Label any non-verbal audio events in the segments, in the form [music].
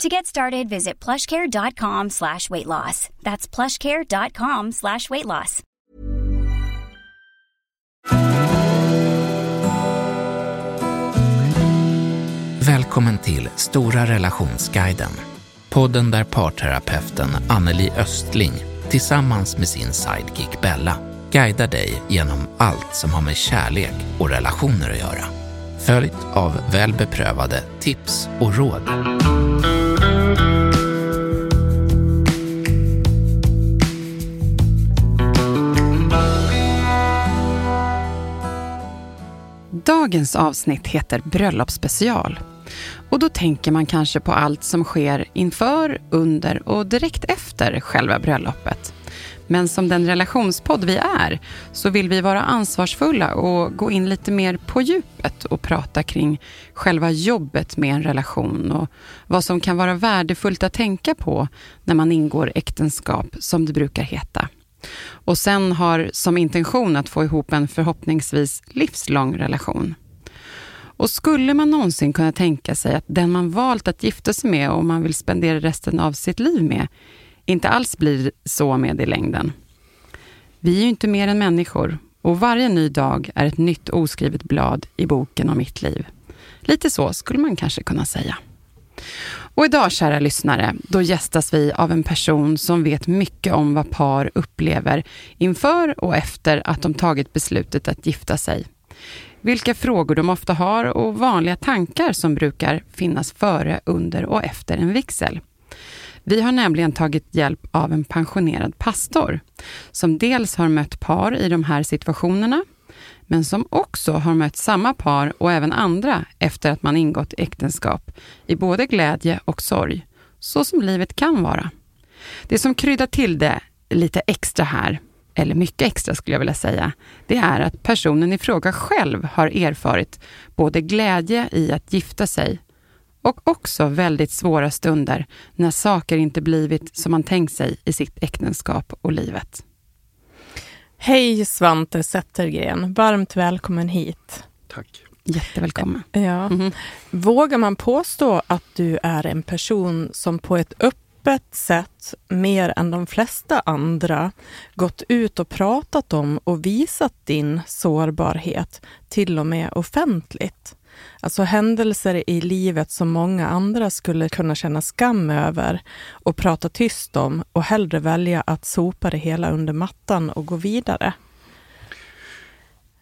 To get started, visit plushcare.com slash weight loss. That's plushcare.com slash weight loss. Välkommen till Stora relationsguiden. Podden där parterapeuten Anneli Östling tillsammans med sin sidekick Bella guidar dig genom allt som har med kärlek och relationer att göra. Följt av väl beprövade tips och råd. Dagens avsnitt heter Bröllopsspecial. Och då tänker man kanske på allt som sker inför, under och direkt efter själva bröllopet. Men som den relationspodd vi är så vill vi vara ansvarsfulla och gå in lite mer på djupet och prata kring själva jobbet med en relation och vad som kan vara värdefullt att tänka på när man ingår äktenskap, som det brukar heta. Och sen har som intention att få ihop en förhoppningsvis livslång relation. Och skulle man någonsin kunna tänka sig att den man valt att gifta sig med och man vill spendera resten av sitt liv med inte alls blir så med i längden. Vi är ju inte mer än människor och varje ny dag är ett nytt oskrivet blad i boken om mitt liv. Lite så skulle man kanske kunna säga. Och idag, kära lyssnare, då gästas vi av en person som vet mycket om vad par upplever inför och efter att de tagit beslutet att gifta sig. Vilka frågor de ofta har och vanliga tankar som brukar finnas före, under och efter en vigsel. Vi har nämligen tagit hjälp av en pensionerad pastor som dels har mött par i de här situationerna, men som också har mött samma par och även andra efter att man ingått äktenskap i både glädje och sorg, så som livet kan vara. Det som kryddar till det lite extra här, eller mycket extra skulle jag vilja säga, det är att personen i fråga själv har erfarit både glädje i att gifta sig och också väldigt svåra stunder när saker inte blivit som man tänkt sig i sitt äktenskap och livet. Hej Svante Zettergren, varmt välkommen hit. Tack. Jättevälkommen. Ja. Mm -hmm. Vågar man påstå att du är en person som på ett öppet sätt, mer än de flesta andra, gått ut och pratat om och visat din sårbarhet, till och med offentligt? Alltså händelser i livet som många andra skulle kunna känna skam över och prata tyst om och hellre välja att sopa det hela under mattan och gå vidare.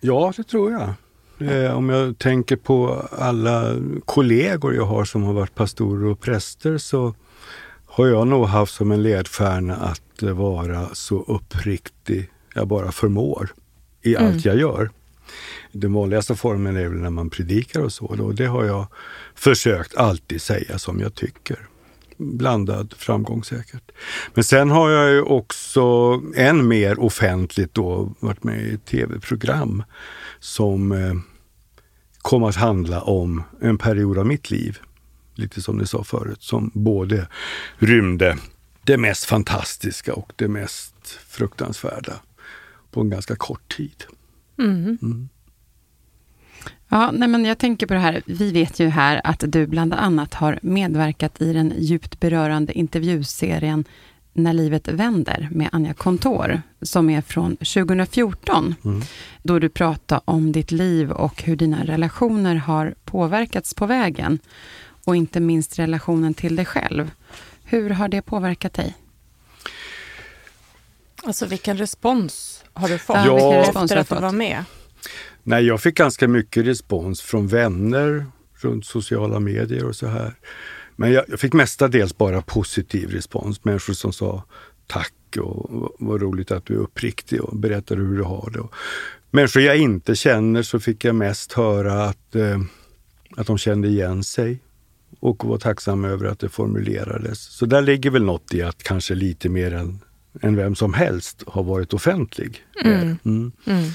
Ja, det tror jag. Eh, om jag tänker på alla kollegor jag har som har varit pastorer och präster så har jag nog haft som en ledstjärna att vara så uppriktig jag bara förmår i mm. allt jag gör. Den vanligaste formen är väl när man predikar och så. Och det har jag försökt alltid säga som jag tycker. Blandad framgång säkert. Men sen har jag ju också än mer offentligt då varit med i ett tv-program som eh, kom att handla om en period av mitt liv. Lite som ni sa förut, som både rymde det mest fantastiska och det mest fruktansvärda på en ganska kort tid. Mm. Mm. Ja, nej men jag tänker på det här. Vi vet ju här att du bland annat har medverkat i den djupt berörande intervjuserien När livet vänder med Anja Kontor, som är från 2014, mm. då du pratar om ditt liv och hur dina relationer har påverkats på vägen. Och inte minst relationen till dig själv. Hur har det påverkat dig? Alltså vilken respons har du fått ja, efter att du var med? Nej, jag fick ganska mycket respons från vänner runt sociala medier och så här. Men jag, jag fick mestadels bara positiv respons. Människor som sa tack och vad roligt att du är uppriktig och berättar hur du har det. Och människor jag inte känner så fick jag mest höra att, eh, att de kände igen sig och var tacksamma över att det formulerades. Så där ligger väl något i att kanske lite mer än än vem som helst har varit offentlig. Mm. Mm. Mm.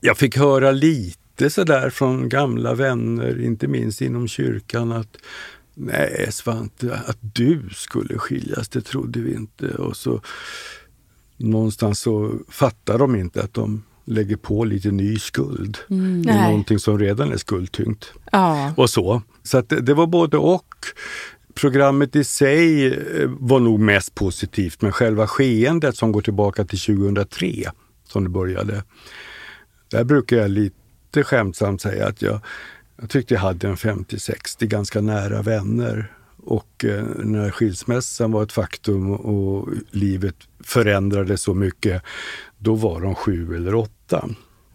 Jag fick höra lite sådär från gamla vänner, inte minst inom kyrkan, att nej Svante, att du skulle skiljas, det trodde vi inte. Och så någonstans så fattar de inte att de lägger på lite ny skuld. Mm. Någonting som redan är skuldtyngt. Ja. Och så. Så det, det var både och. Programmet i sig eh, var nog mest positivt, men själva skeendet som går tillbaka till 2003, som det började. Där brukar jag lite skämtsamt säga att jag, jag tyckte jag hade en 50-60 ganska nära vänner. Och eh, när skilsmässan var ett faktum och livet förändrades så mycket, då var de sju eller åtta.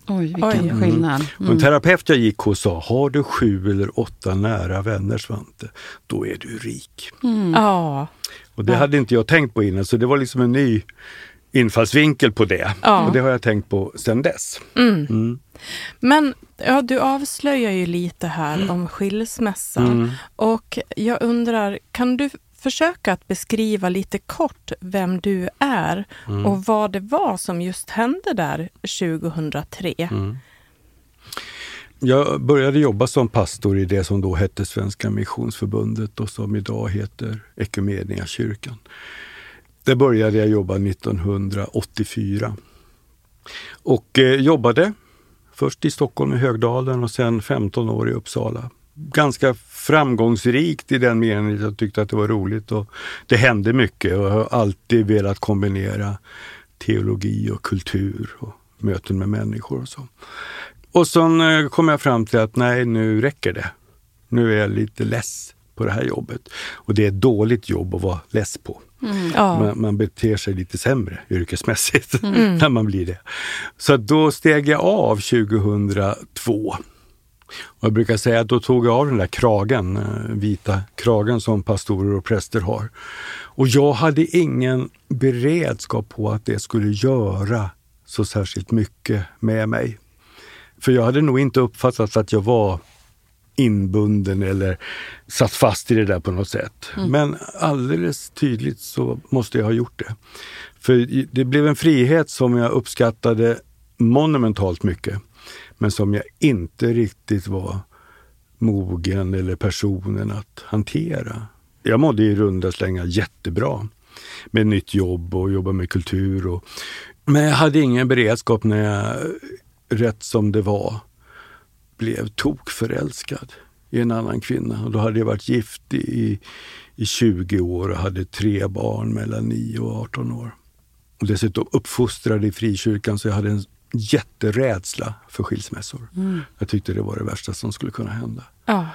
Oj, vilken Oj. skillnad. En Mm. terapeut jag gick hos sa, har du sju eller åtta nära vänner Svante, då är du rik. Mm. Ja. Och det Ja. hade inte jag tänkt på innan, så det var liksom en ny infallsvinkel på det. Ja. Och det har jag tänkt på sedan dess. Mm. Mm. Men ja, du avslöjar ju lite här om skilsmässa. Mm. Och jag undrar, kan du försöka att beskriva lite kort vem du är Mm. och vad det var som just hände där 2003? Mm. Jag började jobba som pastor i det som då hette Svenska Missionsförbundet och som idag heter Equmeniakyrkan. Där började jag jobba 1984. Och eh, jobbade först i Stockholm i Högdalen och sen 15 år i Uppsala. Ganska framgångsrikt i den meningen att jag tyckte att det var roligt och det hände mycket och jag har alltid velat kombinera teologi och kultur och möten med människor och så. Och sen eh, kom jag fram till att nej, nu räcker det. Nu är jag lite less på det här jobbet. Och det är ett dåligt jobb att vara less på. Mm. Ja. Man, man beter sig lite sämre yrkesmässigt Mm. [laughs] när man blir det. Så då steg jag av 2002. Och jag brukar säga att då tog jag av den där kragen, eh, vita kragen som pastorer och präster har. Och jag hade ingen beredskap på att det skulle göra så särskilt mycket med mig. För jag hade nog inte uppfattat att jag var inbunden eller satt fast i det där på något sätt. Men alldeles tydligt så måste jag ha gjort det. För det blev en frihet som jag uppskattade monumentalt mycket, men som jag inte riktigt var mogen eller personen att hantera. Jag mådde i runda slängar jättebra med nytt jobb och jobba med kultur. Och, men jag hade ingen beredskap när jag, rätt som det var, blev tokförälskad i en annan kvinna. Och då hade jag varit gift i, i 20 år och hade tre barn mellan 9 och 18 år. Och dessutom uppfostrad i frikyrkan så jag hade en jätterädsla för skilsmässor. Mm. Jag tyckte det var det värsta som skulle kunna hända. Ja.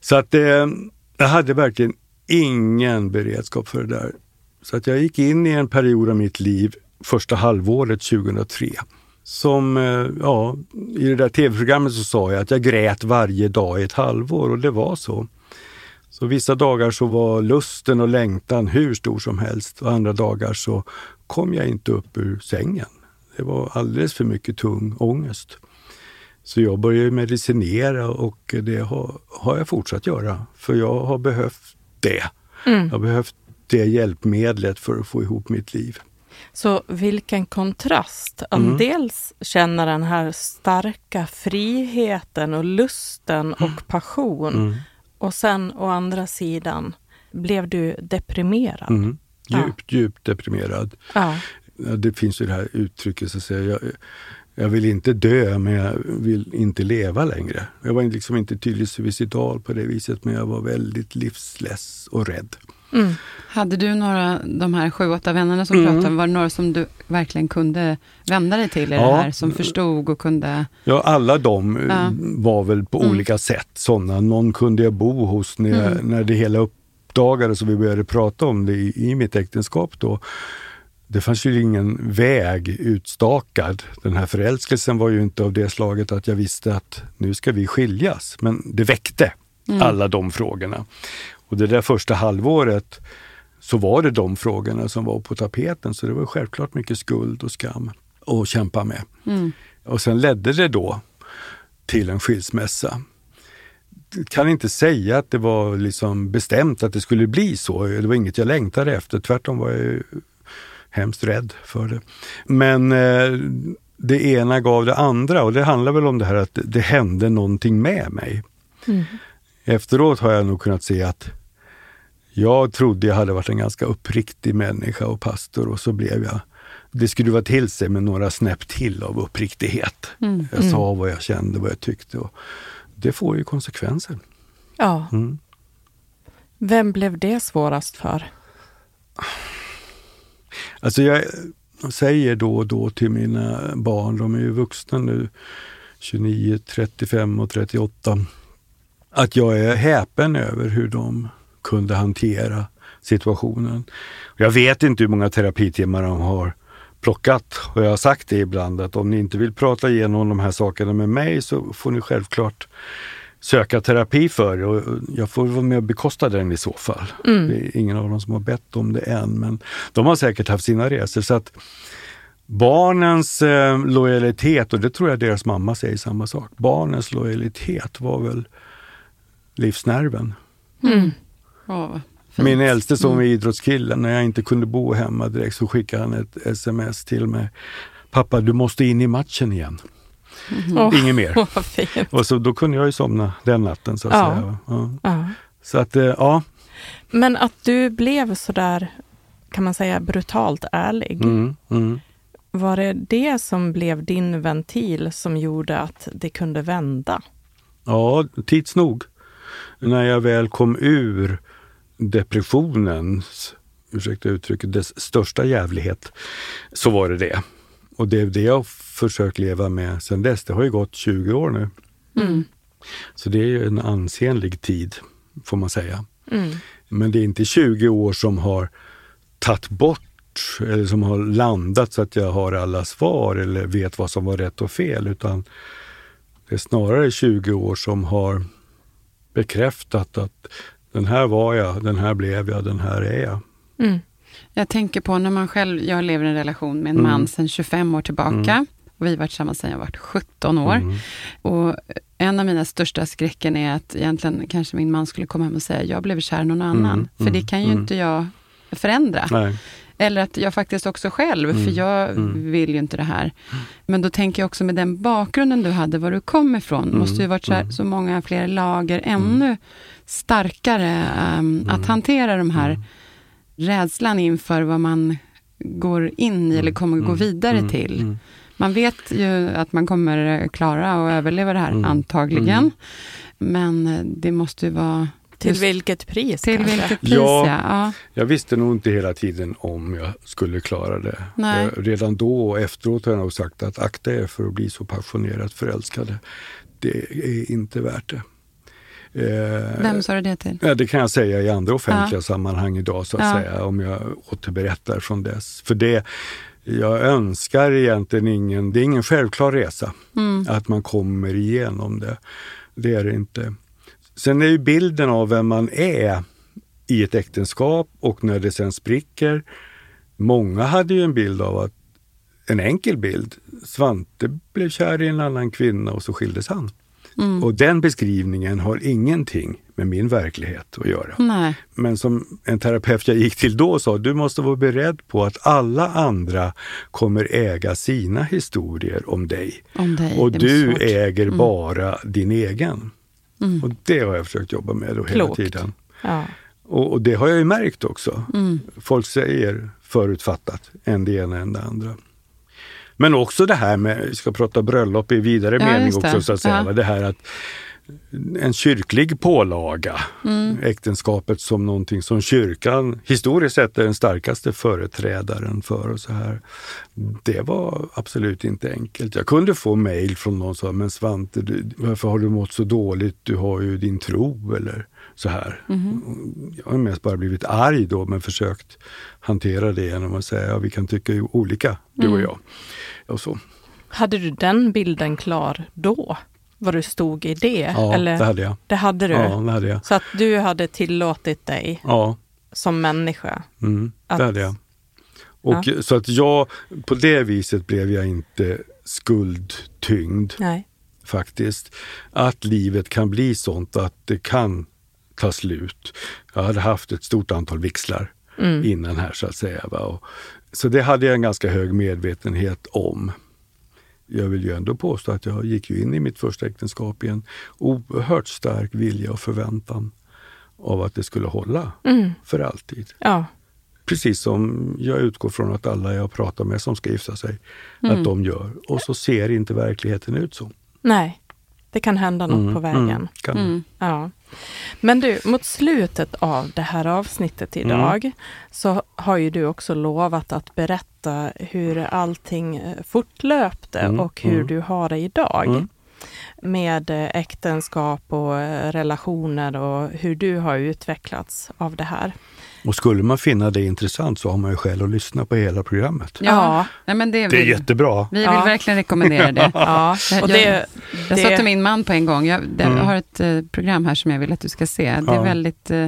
Så att eh, jag hade verkligen ingen beredskap för det där. Så att jag gick in i en period av mitt liv, första halvåret 2003. Som, eh, ja, i det där tv-programmet så sa jag att jag grät varje dag i ett halvår och det var så. Så vissa dagar så var lusten och längtan hur stor som helst och andra dagar så kom jag inte upp ur sängen. Det var alldeles för mycket tung ångest. Så jag började medicinera och det har, har jag fortsatt göra. För jag har behövt det. Mm. Jag har behövt det hjälpmedlet för att få ihop mitt liv. Så vilken kontrast att Mm. dels känna den här starka friheten och lusten och passion Mm. och sen å andra sidan blev du deprimerad. Mm. Ja. Djupt, djupt deprimerad. Ja. Det finns ju det här uttrycket så att säga. Jag, jag vill inte dö men jag vill inte leva längre. Jag var liksom inte tydligt suicidal på det viset men jag var väldigt livsless och rädd. Mm. Hade du några, de här sju, åtta vännerna som Mm. pratade, var det några som du verkligen kunde vända dig till i Ja. det här, som förstod och kunde... Ja, alla de eh, Ja. var väl på Mm. olika sätt sådana. Någon kunde jag bo hos när, jag, Mm. när det hela uppdagades och vi började prata om det i, i mitt äktenskap då. Det fanns ju ingen väg utstakad. Den här förälskelsen var ju inte av det slaget att jag visste att nu ska vi skiljas. Men det väckte Mm. alla de frågorna. Och det där första halvåret så var det de frågorna som var på tapeten. Så det var självklart mycket skuld och skam att kämpa med. Mm. Och sen ledde det då till en skilsmässa. Jag kan inte säga att det var liksom bestämt att det skulle bli så. Det var inget jag längtade efter. Tvärtom var jag hemskt rädd för det. Men eh, det ena gav det andra och det handlar väl om det här att det hände någonting med mig. Mm. Efteråt har jag nog kunnat se att jag trodde jag hade varit en ganska uppriktig människa och pastor och så blev jag det skruvade till sig med några snäpp till av uppriktighet. Mm. Jag sa vad jag kände, vad jag tyckte. Och det får ju konsekvenser. Ja. Mm. Vem blev det svårast för? Alltså jag säger då och då till mina barn, de är ju vuxna nu, 29, 35 och 38, att jag är häpen över hur de kunde hantera situationen. Jag vet inte hur många terapitimmar de har plockat och jag har sagt det ibland att om ni inte vill prata igenom de här sakerna med mig så får ni självklart söka terapi för och jag får vara med och bekosta den i så fall. Mm. Det är ingen av dem som har bett om det än, men de har säkert haft sina resor. Så att Barnens eh, lojalitet, och det tror jag deras mamma säger samma sak, barnens lojalitet var väl livsnerven. Mm. Oh, Min äldste som mm. är idrottskille, när jag inte kunde bo hemma direkt så skickade han ett sms till mig. Pappa, du måste in i matchen igen. Mm. Inget mer. [laughs] Oh, och så, då kunde jag ju somna den natten så att ja. säga. Ja. ja. Så att, eh, ja. Men att du blev sådär, kan man säga, brutalt ärlig. Mm, mm. Var det det som blev din ventil som gjorde att det kunde vända? Ja, tids nog. När jag väl kom ur depressionens, ursäkta uttrycket, dess största jävlighet, så var det det. Och det är det jag försökt leva med sedan dess. Det har ju gått 20 år nu. Mm. Så det är en ansenlig tid, får man säga. Mm. Men det är inte 20 år som har tagit bort eller som har landat så att jag har alla svar eller vet vad som var rätt och fel, utan det är snarare 20 år som har bekräftat att den här var jag, den här blev jag, den här är jag. Mm. Jag tänker på när man själv, jag lever i en relation med en mm. man sedan 25 år tillbaka. Mm. Och vi har varit tillsammans sedan jag var 17 år. Mm. Och en av mina största skräcken är att egentligen kanske min man skulle komma hem och säga, jag blev kär i någon annan. Mm. För det kan ju mm. inte jag förändra. Nej. Eller att jag faktiskt också själv, mm. för jag mm. vill ju inte det här. Men då tänker jag också med den bakgrunden du hade, var du kom ifrån, mm. måste ju varit så, här, mm. så många fler lager, ännu mm. starkare um, att hantera de här rädslan inför vad man går in i eller kommer gå vidare till. Man vet ju att man kommer klara och överleva det här, antagligen. Men det måste ju vara till Just, vilket pris? Till kanske? vilket pris, ja, ja. Jag visste nog inte hela tiden om jag skulle klara det. Jag, redan då och efteråt har jag nog sagt att akta er för att bli så passionerat förälskade. Det är inte värt det. Eh, Vem sa du det till? Ja, det kan jag säga i andra offentliga ja. sammanhang idag, så att ja. säga, om jag återberättar från dess. För det, jag önskar egentligen ingen, det är ingen självklar resa, mm. att man kommer igenom det. Det är det inte. Sen är ju bilden av vem man är i ett äktenskap och när det sen spricker. Många hade ju en bild av att, en enkel bild, Svante blev kär i en annan kvinna och så skildes han. Mm. Och den beskrivningen har ingenting med min verklighet att göra. Nej. Men som en terapeut jag gick till då sa, du måste vara beredd på att alla andra kommer äga sina historier om dig. Om dig. Och du äger mm. bara din egen. Mm. Och det har jag försökt jobba med då hela tiden. Ja. Och, och, det har jag ju märkt också. Mm. Folk säger förutfattat, en det ena än det andra. Men också det här med, vi ska prata bröllop i vidare ja, mening också, så att säga. Ja. Det här att en kyrklig pålaga, mm. äktenskapet som någonting som kyrkan historiskt sett är den starkaste företrädaren för. och så här. Det var absolut inte enkelt. Jag kunde få mejl från någon som sa, men Svante, du, varför har du mått så dåligt? Du har ju din tro eller så här. Mm. Jag har mest bara blivit arg då, men försökt hantera det genom att säga, ja, vi kan tycka olika, du och mm. jag. Och så. Hade du den bilden klar då? vad du stod i det? Ja, eller? det hade jag. Det hade du? Ja, det hade jag. Så att du hade tillåtit dig ja. som människa? Mm, att... det hade jag. Och ja. Så att jag, på det viset blev jag inte skuldtyngd. Nej. Faktiskt. Att livet kan bli sånt att det kan ta slut. Jag hade haft ett stort antal vixlar mm. innan här så att säga. Och Så det hade jag en ganska hög medvetenhet om. Jag vill ju ändå påstå att jag gick ju in i mitt första äktenskap i en oerhört stark vilja och förväntan av att det skulle hålla Mm. för alltid. Ja. Precis som jag utgår från att alla jag pratar med som ska gifta sig, Mm. att de gör. Och så ser inte verkligheten ut så. Nej, det kan hända något Mm, på vägen. mm, kan. Mm. Ja. Men du, mot slutet av det här avsnittet idag så har ju du också lovat att berätta hur allting eh, fortlöpte Mm, och hur mm. du har det idag. Mm. Med eh, äktenskap och eh, relationer och hur du har utvecklats av det här. Och skulle man finna det intressant så har man ju skäl att lyssna på hela programmet. Ja, nej, men det, Det är vill, jättebra. vi vill Ja. verkligen rekommendera det. [laughs] Ja, Jag- och jag- det, Jag det, sa till min man på en gång, jag, det, Mm. jag har ett eh, program här som jag vill att du ska se. Det är Ja. väldigt, eh,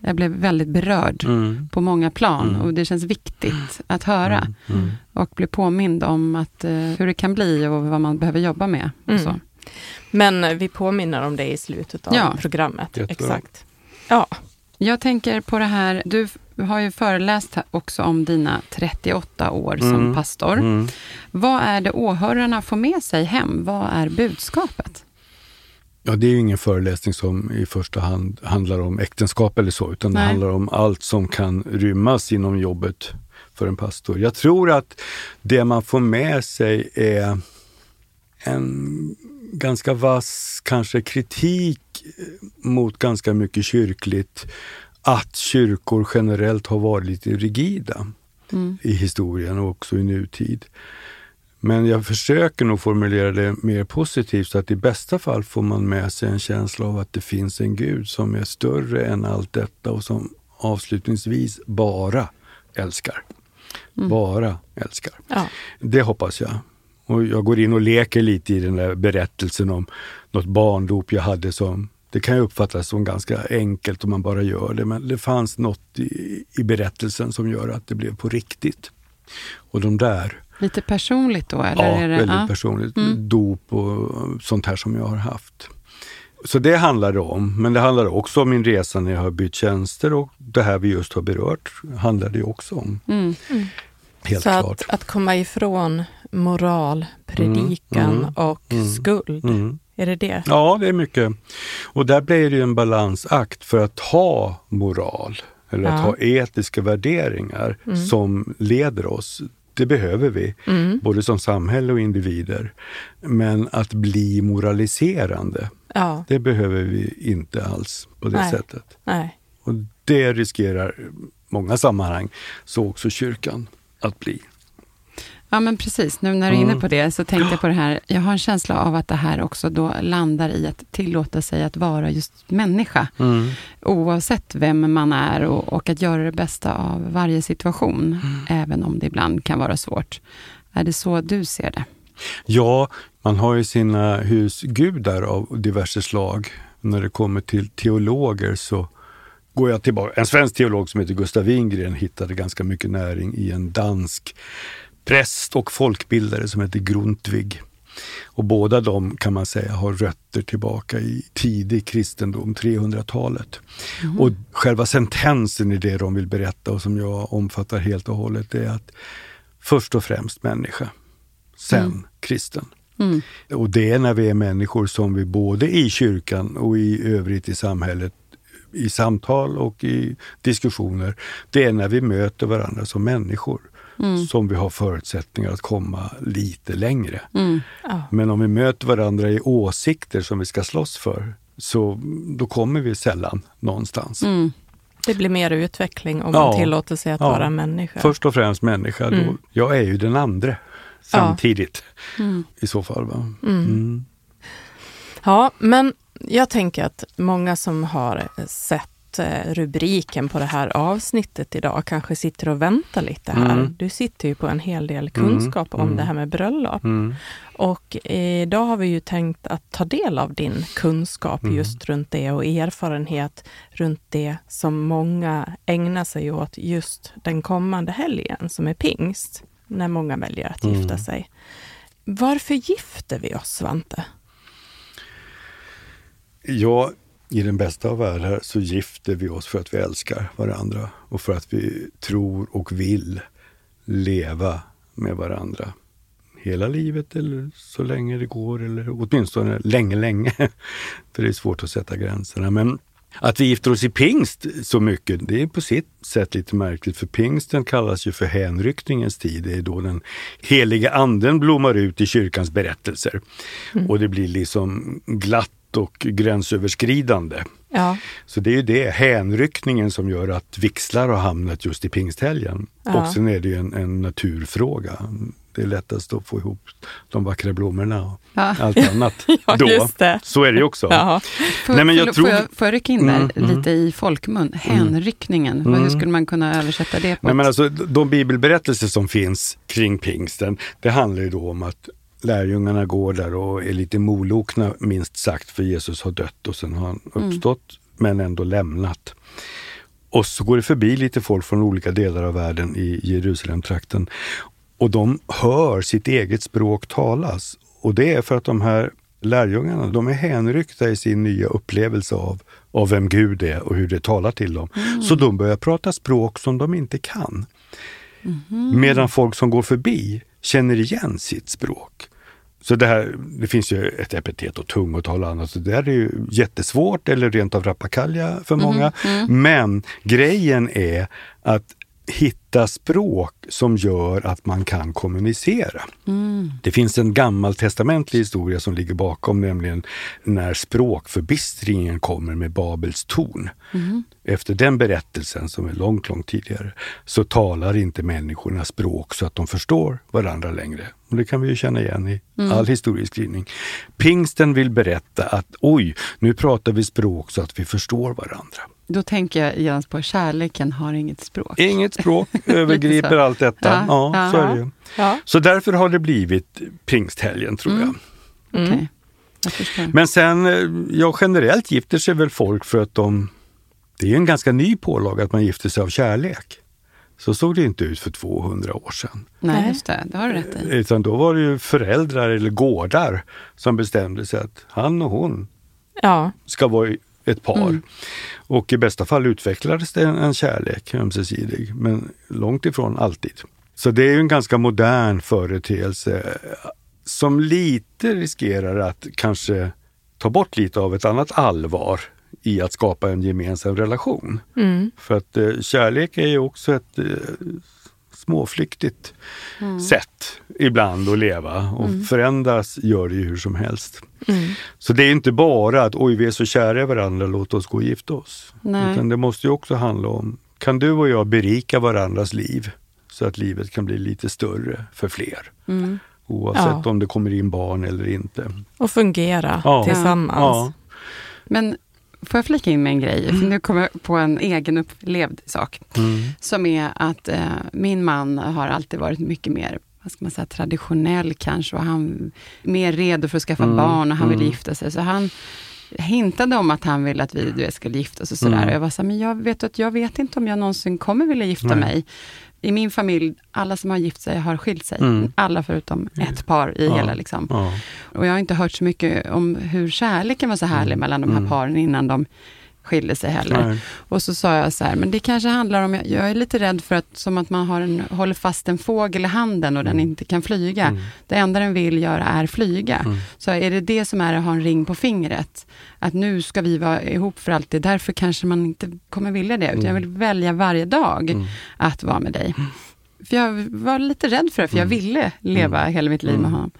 jag blev väldigt berörd Mm. på många plan Mm. och det känns viktigt att höra Mm. Mm. och bli påmind om att, eh, hur det kan bli och vad man behöver jobba med. Och Mm. så. Men vi påminner om det i slutet av Ja. programmet. Jättebra. Exakt. Ja. Jag tänker på det här, du har ju föreläst också om dina 38 år som Mm. pastor. Mm. Vad är det åhörarna får med sig hem? Vad är budskapet? Ja, det är ju ingen föreläsning som i första hand handlar om äktenskap eller så, utan det Nej. handlar om allt som kan rymmas inom jobbet för en pastor. Jag tror att det man får med sig är en ganska vass kanske kritik mot ganska mycket kyrkligt, att kyrkor generellt har varit lite rigida Mm. i historien och också i nutid. Men jag försöker nog formulera det mer positivt så att i bästa fall får man med sig en känsla av att det finns en Gud som är större än allt detta och som avslutningsvis bara älskar. Bara älskar. ja. Det hoppas jag. Och jag går in och leker lite i den där berättelsen om något barndop jag hade som det kan ju uppfattas som ganska enkelt om man bara gör det, men det fanns något i, i berättelsen som gör att det blev på riktigt. Och de där, Lite personligt då? Eller ja, är det, väldigt ja. personligt, Mm. dop och sånt här som jag har haft. Så det handlar det om, men det handlar också om min resa när jag har bytt tjänster och det här vi just har berört handlar det också om. Mm. Helt Så klart. att, att komma ifrån moral, predikan mm, och mm, skuld. Mm. Är det det? Ja, det är mycket. Och där blir det ju en balansakt för att ha moral eller att Ja. ha etiska värderingar som leder oss. Det behöver vi, Mm. både som samhälle och individer. Men att bli moraliserande, Ja, det behöver vi inte alls på det Nej. sättet. nej. Och det riskerar många sammanhang, så också kyrkan, att bli. Ja, men precis. Nu när du är inne Mm. på det så tänkte jag på det här. Jag har en känsla av att det här också då landar i att tillåta sig att vara just människa. Oavsett vem man är och, och att göra det bästa av varje situation. Även om det ibland kan vara svårt. Är det så du ser det? Ja, man har ju sina husgudar av diverse slag. När det kommer till teologer så går jag tillbaka. En svensk teolog som heter Gustav Wingren hittade ganska mycket näring i en dansk präst och folkbildare som heter Grundtvig. Och båda de kan man säga har rötter tillbaka i tidig kristendom, 300-talet. Och själva sentensen i det de vill berätta och som jag omfattar helt och hållet är att först och främst människa, sen kristen. Mm. Och det är när vi är människor som vi både i kyrkan och i övrigt i samhället, i samtal och i diskussioner, det är när vi möter varandra som människor som vi har förutsättningar att komma lite längre. Mm. Ja. Men om vi möter varandra i åsikter som vi ska slåss för, så då kommer vi sällan någonstans. Mm. Det blir mer utveckling om Ja. man tillåter sig att Ja. vara människa. Först och främst människa, då, Mm. jag är ju den andra samtidigt Mm. i så fall. Va? Mm. Mm. Ja, men jag tänker att många som har sett eh, rubriken på det här avsnittet idag kanske sitter och väntar lite här. Mm. Du sitter ju på en hel del kunskap om mm. det här med bröllop. Mm. Och idag har vi ju tänkt att ta del av din kunskap Mm. just runt det och erfarenhet runt det som många ägnar sig åt just den kommande helgen som är pingst, när många väljer att gifta Mm. sig. Varför gifter vi oss, Svante? Ja, i den bästa av världar så gifter vi oss för att vi älskar varandra och för att vi tror och vill leva med varandra hela livet eller så länge det går eller åtminstone länge, länge. [laughs] För det är svårt att sätta gränserna. Men att vi gifter oss i pingst så mycket, det är på sitt sätt lite märkligt för pingsten kallas ju för hänryckningens tid. Det är då den heliga anden blommar ut i kyrkans berättelser. Mm. Och det blir liksom glatt och gränsöverskridande. Ja. Så det är ju det, hänryckningen som gör att vixlar har hamnat just i pingsthelgen. Ja. Och sen är det ju en, en naturfråga det är lättast att få ihop de vackra blommorna och ja. allt annat [laughs] ja, då. Så är det ju också. Ja. Nej, men jag tror... får, jag, får jag rycka in där mm, mm. lite i folkmun? Mm. Hänryckningen, mm. hur skulle man kunna översätta det? På Nej, men alltså, de bibelberättelser som finns kring pingsten, det handlar ju då om att lärjungarna går där och är lite molokna minst sagt, för Jesus har dött och sen har han mm. uppstått, men ändå lämnat. Och så går det förbi lite folk från olika delar av världen i Jerusalemtrakten och de hör sitt eget språk talas. Och det är för att de här lärjungarna, de är hänryckta i sin nya upplevelse av, av vem Gud är och hur det talar till dem. Mm. Så de börjar prata språk som de inte kan. Mm. Medan folk som går förbi känner igen sitt språk. Så det här, det finns ju ett epitet och tungotal och annat, så det här är ju jättesvårt eller rent av rappakalja för många. Mm. mm. Men grejen är att hitta språk som gör att man kan kommunicera. Mm. Det finns en gammaltestamentlig historia som ligger bakom, nämligen när språkförbistringen kommer med Babels torn. Mm. Efter den berättelsen, som är långt, långt tidigare, så talar inte människorna språk så att de förstår varandra längre. Och det kan vi ju känna igen i mm. all historieskrivning. Pingsten vill berätta att oj, nu pratar vi språk så att vi förstår varandra. Då tänker jag genast på kärleken har inget språk. Inget språk [laughs] övergriper allt detta. Ja, ja, så är det ja. Så därför har det blivit pingsthelgen tror mm. jag. Mm. Okay. Men sen, eh, ja generellt gifter sig väl folk för att de... Det är en ganska ny pålag att man gifter sig av kärlek. Så såg det inte ut för 200 år sedan. Nej, just det. Det har du rätt i. Utan då var det ju föräldrar eller gårdar som bestämde sig att han och hon ja. ska vara ett par. Mm. Och i bästa fall utvecklades det en, kärlek ömsesidig, men långt ifrån alltid. Så det är ju en ganska modern företeelse som lite riskerar att kanske ta bort lite av ett annat allvar i att skapa en gemensam relation. Mm. För att eh, kärlek är ju också ett eh, småflyktigt mm. sätt ibland att leva och mm. förändras gör det ju hur som helst. Mm. Så det är inte bara att oj, vi är så kära i varandra, låt oss gå och gifta oss. Nej. Utan det måste ju också handla om, kan du och jag berika varandras liv så att livet kan bli lite större för fler? Mm. Oavsett ja. om det kommer in barn eller inte. Och fungera ja. tillsammans. Ja. Men Får jag flika in med en grej? Mm. För nu kommer jag på en egen upplevd sak. Mm. Som är att eh, min man har alltid varit mycket mer vad ska man säga, traditionell kanske och han mer redo för att skaffa mm. barn och han vill mm. gifta sig. Så han hintade om att han ville att vi du vet, skulle gifta oss och sådär. Mm. Och jag var så men jag vet att jag vet inte om jag någonsin kommer vilja gifta Nej. mig. I min familj, alla som har gift sig har skilt sig. Mm. Alla förutom ett par i ja. hela liksom. Ja. Och jag har inte hört så mycket om hur kärleken var så härlig mm. mellan de här mm. paren innan de skilde sig heller. Nej. Och så sa jag så här, men det kanske handlar om, jag är lite rädd för att som att man har en, håller fast en fågel i handen och mm. den inte kan flyga. Mm. Det enda den vill göra är flyga. Mm. Så är det det som är att ha en ring på fingret, att nu ska vi vara ihop för alltid, därför kanske man inte kommer vilja det, utan jag mm. vill välja varje dag mm. att vara med dig. För jag var lite rädd för det, för jag mm. ville leva hela mitt liv med honom.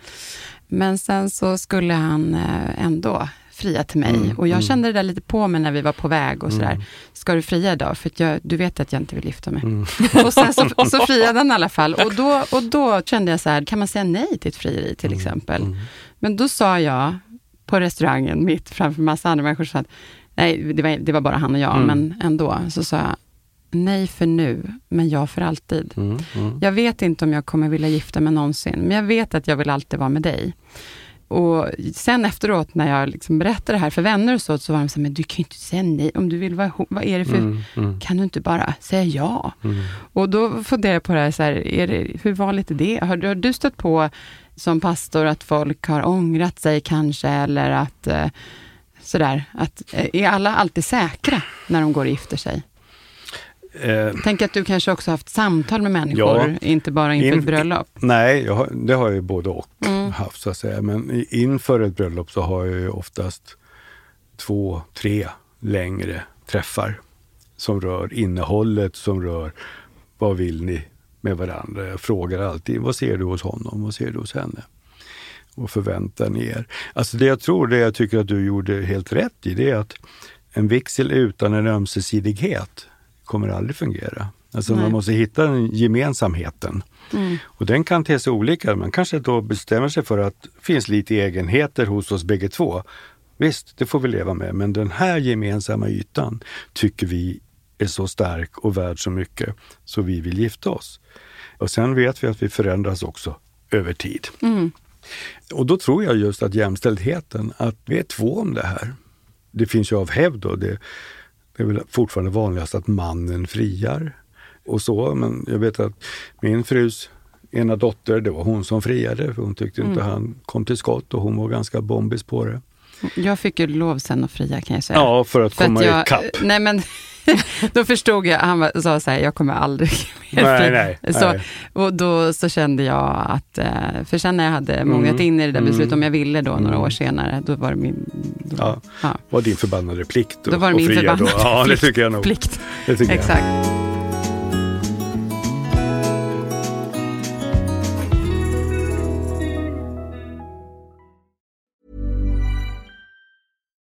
Men sen så skulle han eh, ändå fria till mig. Mm, och jag mm. kände det där lite på mig när vi var på väg och sådär. Mm. Ska du fria idag? För jag, du vet att jag inte vill gifta mig. Mm. [laughs] och, sen så, och så [laughs] friade han i alla fall. Och då, och då kände jag så här, kan man säga nej till ett frieri till mm, exempel? Men då sa jag på restaurangen, mitt framför massa andra människor, så att, nej, det var, det var bara han och jag, men ändå, så sa jag, nej för nu, men ja för alltid. Jag vet inte om jag kommer vilja gifta mig någonsin, men jag vet att jag vill alltid vara med dig. Och sen efteråt när jag liksom berättade det här för vänner och så, så var de så men du kan ju inte säga nej. Om du vill vara vad är det för, mm, mm. kan du inte bara säga ja? Mm. Och då funderar jag på det här, så här är det, hur vanligt är det? Har, har, du stött på som pastor att folk har ångrat sig kanske, eller att eh, sådär, att eh, är alla alltid säkra när de går och gifter sig? Eh, Tänk att du kanske också haft samtal med människor, Ja. inte bara inför In- ett bröllop. nej, jag det har jag ju både och Mm. haft så att säga. Men inför ett bröllop så har jag ju oftast två, tre längre träffar som rör innehållet, som rör vad vill ni med varandra. Jag frågar alltid, vad ser du hos honom? Vad ser du hos henne? Och förväntar ni er? Alltså det jag tror, det jag tycker att du gjorde helt rätt i, det är att en vigsel utan en ömsesidighet kommer aldrig fungera. Alltså Nej. man måste hitta den gemensamheten. Mm. Och den kan te sig olika. Man kanske då bestämmer sig för att det finns lite egenheter hos oss bägge två. Visst, det får vi leva med, men den här gemensamma ytan tycker vi är så stark och värd så mycket så vi vill gifta oss. Och sen vet vi att vi förändras också över tid. Mm. Och då tror jag just att jämställdheten, att vi är två om det här. Det finns ju av hävd och det, det är väl fortfarande vanligast att mannen friar och så. Men jag vet att min frus ena dotter, det var hon som friade för hon tyckte inte Mm. han kom till skott och hon var ganska bombis på det. Jag fick ju lov sen att fria kan jag säga. Ja, för att För komma att jag, ikapp. Nej men, [laughs] då förstod jag, han sa så här, jag kommer aldrig [laughs] mer Nej, nej, så, nej. Och då så kände jag att, eh, för sen när jag hade mognat in i det där mm. beslutet, om jag ville då några Mm. år senare, då var det min... Då, Ja. ja, var din förbannade plikt då var det min förbannade då. Ja, det plikt. tycker jag nog. plikt. Det tycker jag.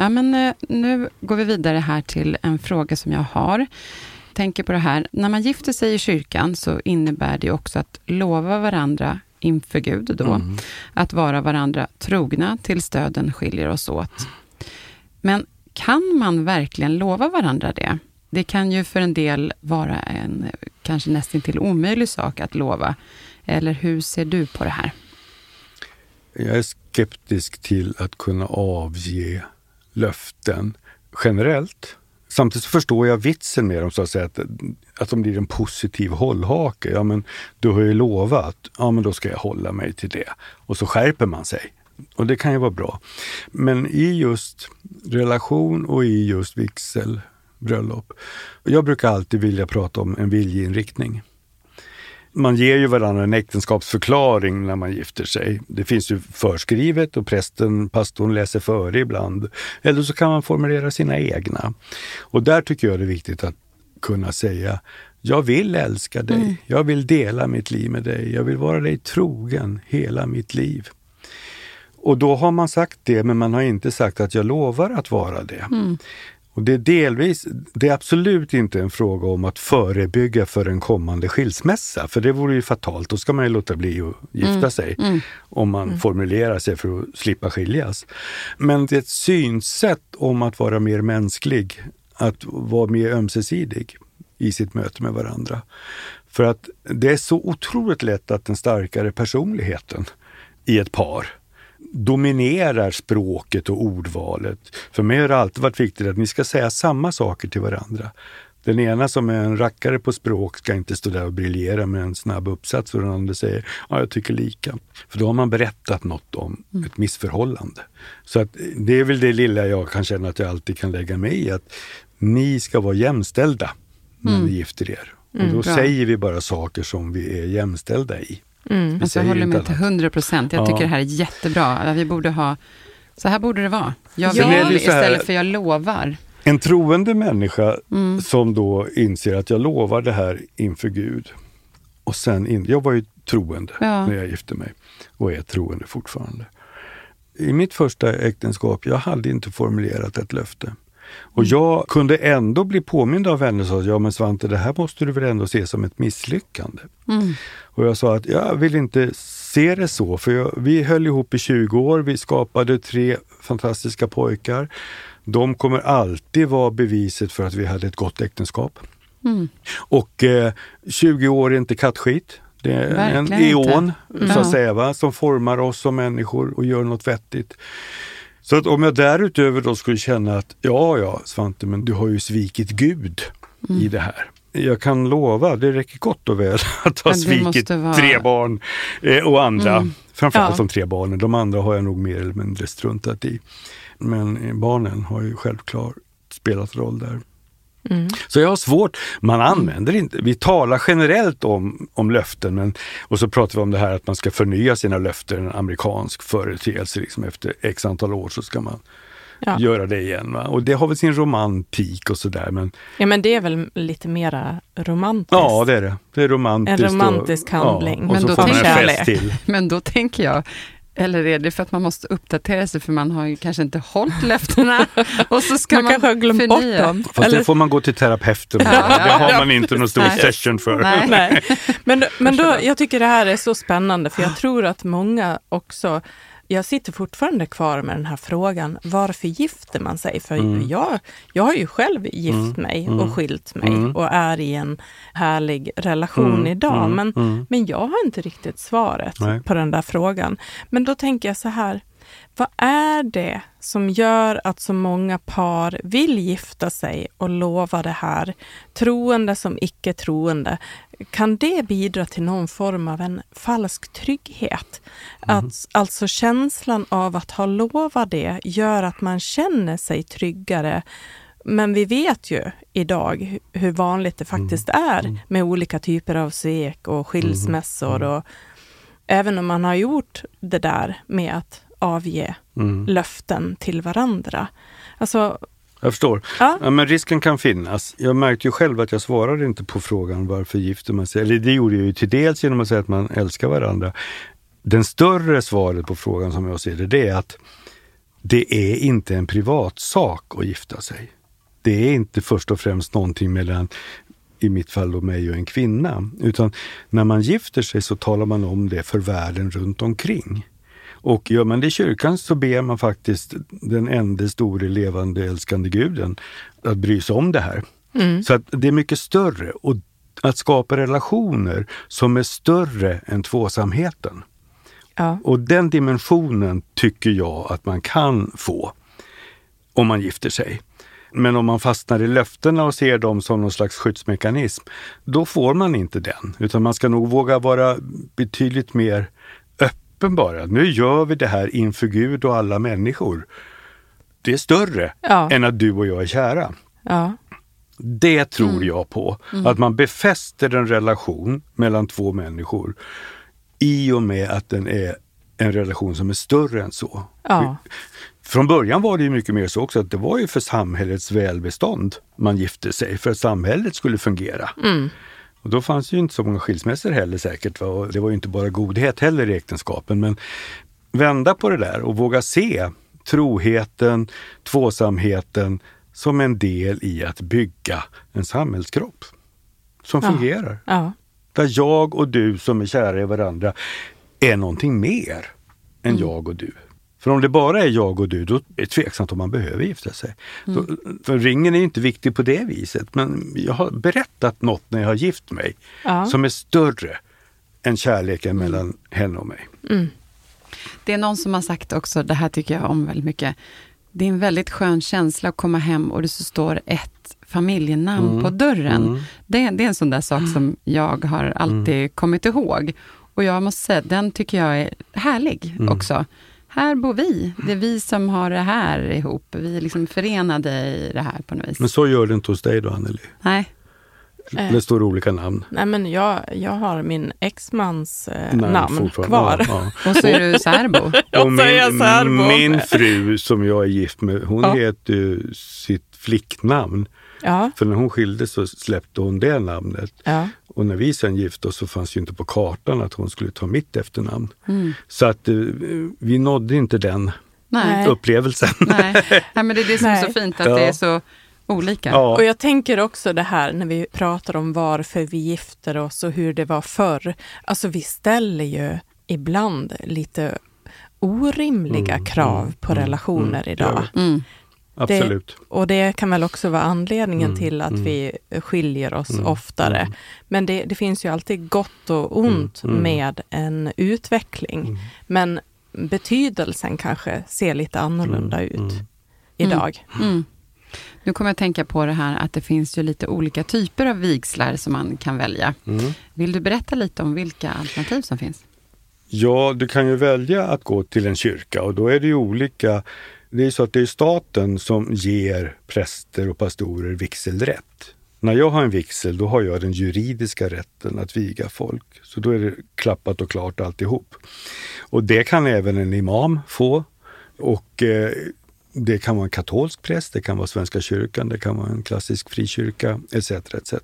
Ja, men eh, nu går vi vidare här till en fråga som jag har. Tänker på det här, när man gifter sig i kyrkan så innebär det också att lova varandra inför Gud då, Mm. att vara varandra trogna tills döden skiljer oss åt. Men kan man verkligen lova varandra det? Det kan ju för en del vara en kanske nästan till omöjlig sak att lova. Eller hur ser du på det här? Jag är skeptisk till att kunna avge löften generellt. Samtidigt så förstår jag vitsen med dem, så att säga, att, att de blir en positiv hållhake. Ja, men du har ju lovat, ja men då ska jag hålla mig till det. Och så skärper man sig. Och det kan ju vara bra. Men i just relation och i just vigsel, bröllop. Jag brukar alltid vilja prata om en viljeinriktning. Man ger ju varandra en äktenskapsförklaring när man gifter sig. Det finns ju förskrivet och prästen, pastorn läser före ibland. Eller så kan man formulera sina egna. Och där tycker jag det är viktigt att kunna säga jag vill älska dig. Jag vill dela mitt liv med dig. Jag vill vara dig trogen hela mitt liv. Och då har man sagt det, men man har inte sagt att jag lovar att vara det. Och det är delvis, det är absolut inte en fråga om att förebygga för en kommande skilsmässa, för det vore ju fatalt. Då ska man ju låta bli att gifta sig om man formulerar sig för att slippa skiljas. Men det är ett synsätt om att vara mer mänsklig, att vara mer ömsesidig i sitt möte med varandra. För att det är så otroligt lätt att den starkare personligheten i ett par dominerar språket och ordvalet. För mig har det alltid varit viktigt att ni ska säga samma saker till varandra. Den ena som är en rackare på språk ska inte stå där och briljera med en snabb uppsats och den andra säger ja, jag tycker lika. För då har man berättat något om ett missförhållande. Så att det är väl det lilla jag kan känna att jag alltid kan lägga mig i, att ni ska vara jämställda när ni gifter er. Och då bra. säger vi bara saker som vi är jämställda i. Vi Alltså, jag håller inte med till annat. 100 procent. Jag Ja. tycker det här är jättebra. Vi borde ha, så här borde det vara. Jag vill här- istället för jag lovar. En troende människa som då inser att jag lovar det här inför Gud. Och sen in, jag var ju troende Ja. när jag gifte mig och är troende fortfarande. I mitt första äktenskap, jag hade inte formulerat ett löfte. Och jag kunde ändå bli påmind av vänner som sa, ja men Svante det här måste du väl ändå se som ett misslyckande. Och jag sa att jag vill inte se det så, för jag, vi höll ihop i 20 år, vi skapade tre fantastiska pojkar. De kommer alltid vara beviset för att vi hade ett gott äktenskap. Och eh, 20 år är inte kattskit. Det är en Verkligen inte. eon, så Ja. att säga, va? som formar oss som människor och gör något vettigt. Så att om jag därutöver då skulle känna att ja, ja Svante, men du har ju svikit Gud Mm. i det här. Jag kan lova, det räcker gott och väl [laughs] att ha svikit vara- tre barn eh, och andra. Mm. Framförallt Ja. de tre barnen. De andra har jag nog mer eller mindre struntat i. Men eh, barnen har ju självklart spelat roll där. Mm. Så jag har svårt, man använder inte, vi talar generellt om, om löften men, och så pratar vi om det här att man ska förnya sina löften, en amerikansk företeelse, liksom efter x antal år så ska man Ja. göra det igen. Va? Och det har väl sin romantik och sådär men ja, men det är väl lite mera romantiskt. ja det är det. Det är romantiskt. En romantisk och, handling. Ja, och Men så då får man en tänker- fest till. Men då tänker jag, eller är det för att man måste uppdatera sig för man har ju kanske inte hållit löftena [laughs] och så ska man, man, kanske har glömt bort förnya. dem. Fast Eller- det får man gå till terapeuten Ja, Det har man inte någon stor Nej. session för. Nej. [laughs] Nej. Men, men då, jag tycker det här är så spännande för jag tror att många också jag sitter fortfarande kvar med den här frågan, varför gifter man sig? För Mm. jag, jag har ju själv gift mig och skilt mig Mm. och är i en härlig relation Mm. idag. Mm. Men, Mm. men jag har inte riktigt svaret Nej. på den där frågan. Men då tänker jag så här, vad är det som gör att så många par vill gifta sig och lova det här, troende som icke troende? Kan det bidra till någon form av en falsk trygghet? Att, alltså känslan av att ha lovat det gör att man känner sig tryggare. Men vi vet ju idag hu- hur vanligt det faktiskt är med olika typer av svek och skilsmässor. Och även om man har gjort det där med att avge Mm. löften till varandra. Alltså, Jag förstår. Ja. Ja, men risken kan finnas. Jag märkte ju själv att jag svarade inte på frågan varför gifter man sig? Eller det gjorde jag ju till dels genom att säga att man älskar varandra. Den större svaret på frågan som jag ser det, det är att det är inte en privatsak att gifta sig. Det är inte först och främst någonting mellan, i mitt fall då mig och en kvinna. Utan när man gifter sig så talar man om det för världen runt omkring. Och gör man det i kyrkan så ber man faktiskt den enda store levande älskande guden att bry sig om det här. Så att det är mycket större. Och att skapa relationer som är större än tvåsamheten. ja. Och den dimensionen tycker jag att man kan få om man gifter sig. Men om man fastnar i löftena och ser dem som någon slags skyddsmekanism, då får man inte den. Utan man ska nog våga vara betydligt mer öppen bara. Nu gör vi det här inför Gud och alla människor. Det är större Ja. än att du och jag är kära. ja. Det tror jag på. Att man befäster en relation mellan två människor i och med att den är en relation som är större än så. Ja. Från början var det ju mycket mer så också att det var ju för samhällets välbestånd man gifte sig, för att samhället skulle fungera. Och då fanns ju inte så många skilsmässor heller säkert. Va? Och det var ju inte bara godhet heller i äktenskapen. Men vända på det där och våga se troheten, tvåsamheten som en del i att bygga en samhällskropp som Ja. fungerar. ja. Där jag och du som är kära i varandra är någonting mer än Mm. jag och du. För om det bara är jag och du, då är det tveksamt om man behöver gifta sig. Mm. Då, för ringen är inte viktig på det viset. Men jag har berättat något när jag har gift mig Ja. som är större än kärleken mellan henne och mig. Det är någon som har sagt också, det här tycker jag om väldigt mycket. Det är en väldigt skön känsla att komma hem och det så står ett familjenamn på dörren. Det, det är en sån där sak som jag har alltid kommit ihåg. Och jag måste säga, den tycker jag är härlig också. Här bor vi. Det är vi som har det här ihop. Vi är liksom förenade i det här på något vis. Men så gör det inte hos dig då Anneli? Nej. Det står olika namn. Nej, men jag, jag har min exmans eh, namn kvar. Ja, Och så är du särbo. [laughs] Och jag särbo. min, min fru som jag är gift med, hon Ja. heter ju sitt flicknamn. Ja, För när hon skildes så släppte hon det namnet. ja. Och när vi sen gifte oss så fanns ju inte på kartan att hon skulle ta mitt efternamn. Mm. Så att eh, vi nådde inte den Nej. Upplevelsen. Nej. Nej, men det är det som är så fint, att Ja. det är så olika. Ja. Och jag tänker också det här när vi pratar om varför vi gifter oss och hur det var förr. Alltså vi ställer ju ibland lite orimliga Mm, krav mm, på mm, relationer mm, idag. Det Mm. Absolut. Och det kan väl också vara anledningen Mm, till att mm. vi skiljer oss Mm, oftare. mm. Men det, det finns ju alltid gott och ont Mm, mm. med en utveckling. Mm. Men betydelsen kanske ser lite annorlunda Mm, ut mm. idag. Mm. Nu kommer jag att tänka på det här att det finns ju lite olika typer av vigslar som man kan välja. Mm. Vill du berätta lite om vilka alternativ som finns? Ja, du kan ju välja att gå till en kyrka och då är det ju olika. Det är så att det är staten som ger präster och pastorer vigselrätt. När jag har en vigsel, då har jag den juridiska rätten att viga folk. Så då är det klappat och klart alltihop. Och det kan även en imam få. Och eh, det kan vara en katolsk präst, det kan vara Svenska kyrkan, det kan vara en klassisk frikyrka etc. etc.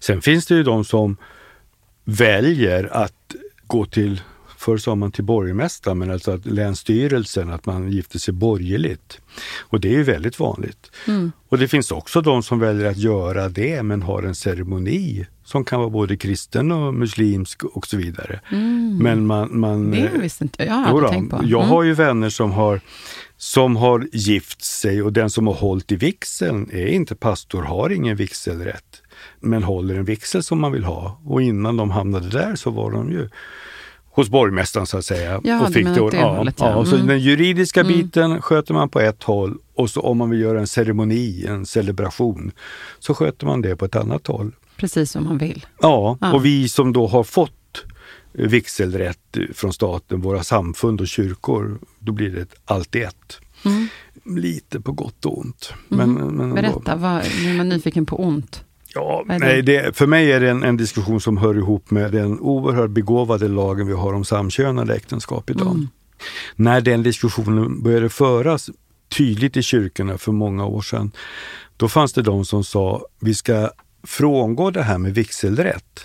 Sen finns det ju de som väljer att gå till, förr sa man till borgmästaren, men alltså att länsstyrelsen, att man gifter sig borgerligt. Och det är ju väldigt vanligt. Och det finns också de som väljer att göra det men har en ceremoni som kan vara både kristen och muslimsk och så vidare. Men man, man, Det visste inte jag. Jag har då, tänkt på. Jag Mm. har ju vänner som har, som har gift sig och den som har hållit i vigseln är inte pastor, har ingen vigselrätt, men håller en vigsel som man vill ha. Och innan de hamnade där så var de ju hos borgmästaren så att säga. Ja, du menar åt det ja, hållet, ja. ja. Så Mm. den juridiska biten sköter man på ett håll och så om man vill göra en ceremoni, en celebration, så sköter man det på ett annat håll. Precis som man vill. Ja, Ja. och vi som då har fått vigselrätt från staten, våra samfund och kyrkor, då blir det allt i ett. Mm. Lite på gott och ont. Men, men ändå. Berätta, vad, nu är man nyfiken på ont. Ja, nej, det, för mig är det en, en diskussion som hör ihop med den oerhört begåvade lagen vi har om samkönade äktenskap idag. Mm. När den diskussionen började föras tydligt i kyrkorna för många år sedan, då fanns det de som sa vi ska frångå det här med vigselrätt.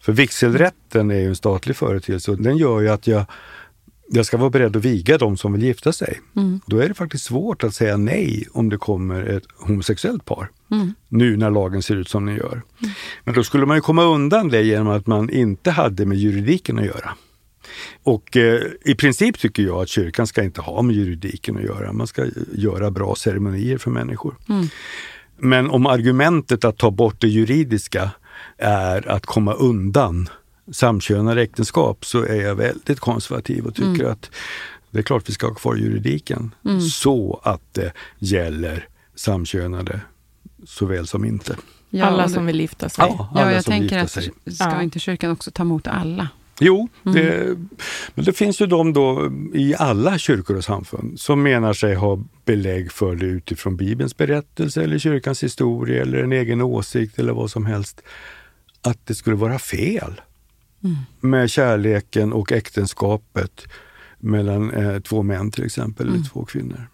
För vigselrätten är ju en statlig företeelse och den gör ju att jag, jag ska vara beredd att viga de som vill gifta sig. Mm. Då är det faktiskt svårt att säga nej om det kommer ett homosexuellt par. Mm. Nu när lagen ser ut som den gör. Men då skulle man ju komma undan det genom att man inte hade med juridiken att göra. Och eh, i princip tycker jag att kyrkan ska inte ha med juridiken att göra. Man ska göra bra ceremonier för människor. Mm. Men om argumentet att ta bort det juridiska är att komma undan samkönade äktenskap så är jag väldigt konservativ och tycker att det är klart vi ska ha kvar juridiken så att det gäller samkönade såväl som inte. Ja, Alla som vill gifta sig. Ja. Ja, alla jag som vill tänker att sig. ska Ja. inte kyrkan också ta emot alla? Jo, det, men det finns ju de då i alla kyrkor och samfund som menar sig ha belägg för det utifrån Bibelns berättelse eller kyrkans historia eller en egen åsikt eller vad som helst. Att det skulle vara fel med kärleken och äktenskapet mellan eh, två män till exempel, eller två kvinnor.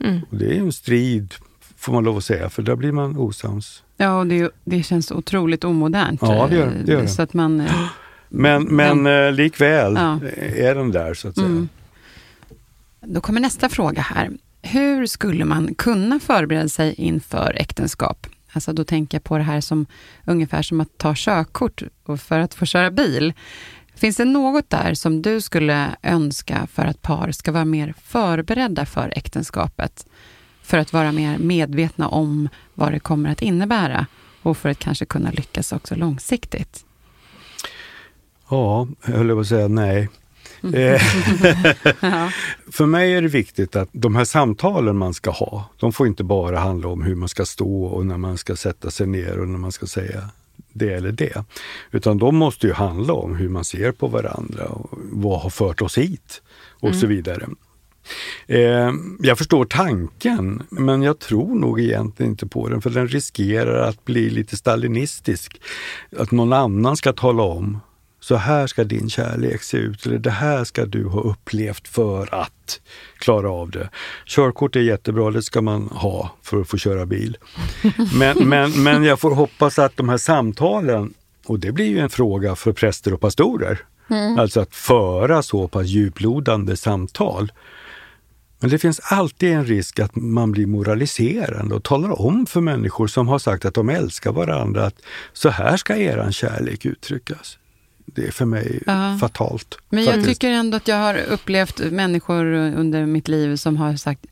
Mm. Och det är ju en strid, får man lov att säga, för där blir man osams. Ja, och det, det känns otroligt omodernt. Ja, det gör det, gör. Så att man... eh, Men, men eh, likväl Ja. är den där så att säga. Mm. Då kommer nästa fråga här. Hur skulle man kunna förbereda sig inför äktenskap? Alltså då tänker jag på det här som ungefär som att ta körkort för att få köra bil. Finns det något där som du skulle önska för att par ska vara mer förberedda för äktenskapet? För att vara mer medvetna om vad det kommer att innebära och för att kanske kunna lyckas också långsiktigt. Ja, jag höll på att säga nej. Mm. Eh, [laughs] Ja. [laughs] För mig är det viktigt att de här samtalen man ska ha, de får inte bara handla om hur man ska stå och när man ska sätta sig ner och när man ska säga det eller det. Utan de måste ju handla om hur man ser på varandra och vad har fört oss hit och så vidare. Eh, jag förstår tanken, men jag tror nog egentligen inte på den, för den riskerar att bli lite stalinistisk. Att någon annan ska tala om, så här ska din kärlek se ut, eller det här ska du ha upplevt för att klara av det. Körkort är jättebra, det ska man ha för att få köra bil. Men, men, men jag får hoppas att de här samtalen, och det blir ju en fråga för präster och pastorer, alltså att föra så pass djuplodande samtal men det finns alltid en risk att man blir moraliserande och talar om för människor som har sagt att de älskar varandra att så här ska eran kärlek uttryckas. Det är för mig Ja. fatalt. Men jag faktiskt. tycker ändå att jag har upplevt människor under mitt liv som har sagt,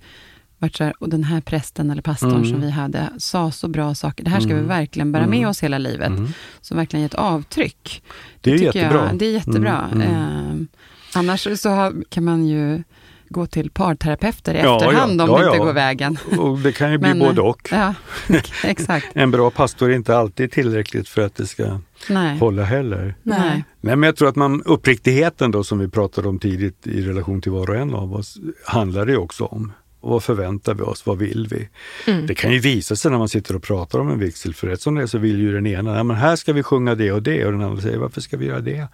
varit så här, och den här prästen eller pastorn Mm. som vi hade sa så bra saker. Det här ska vi Mm. verkligen bära Mm. med oss hela livet. Mm. Som verkligen gett avtryck. Det är tycker jättebra. Jag, det är jättebra. Mm, Eh, annars så har, kan man ju gå till parterapeuter i Ja, efterhand ja. om Ja, det inte ja. går vägen. Och det kan ju bli Men, både och. Ja, [laughs] exakt. En bra pastor är inte alltid tillräckligt för att det ska Nej. hålla heller. Nej. Nej, men jag tror att man, uppriktigheten då som vi pratade om tidigt i relation till var och en av oss, handlar det också om. Och vad förväntar vi oss? Vad vill vi? Mm. Det kan ju visa sig när man sitter och pratar om en vigselförrätt. Som det är så vill ju den ena, Nej, men här ska vi sjunga det och det och den andra säger varför ska vi göra det?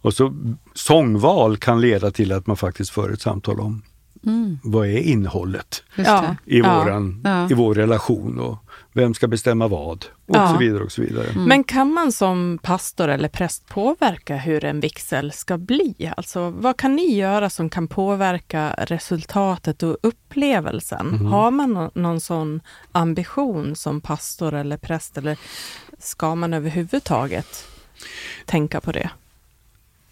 Och så sångval kan leda till att man faktiskt för ett samtal om Mm, vad är innehållet Ja. i, Ja. våran, Ja. i vår relation och vem ska bestämma vad och Ja. så vidare och så vidare. Mm. Men kan man som pastor eller präst påverka hur en vigsel ska bli? Alltså, vad kan ni göra som kan påverka resultatet och upplevelsen? Mhm. Har man nå- någon sån ambition som pastor eller präst eller ska man överhuvudtaget tänka på det?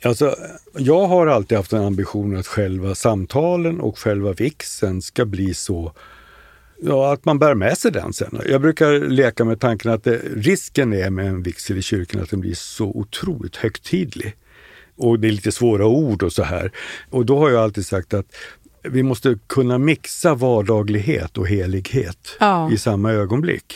Alltså, jag har alltid haft en ambition att själva samtalen och själva vigseln ska bli så Ja, att man bär med sig den sen. Jag brukar leka med tanken att det, risken är med en vigsel i kyrkan att den blir så otroligt högtidlig. Och det är lite svåra ord och så här. Och då har jag alltid sagt att vi måste kunna mixa vardaglighet och helighet Ja. i samma ögonblick.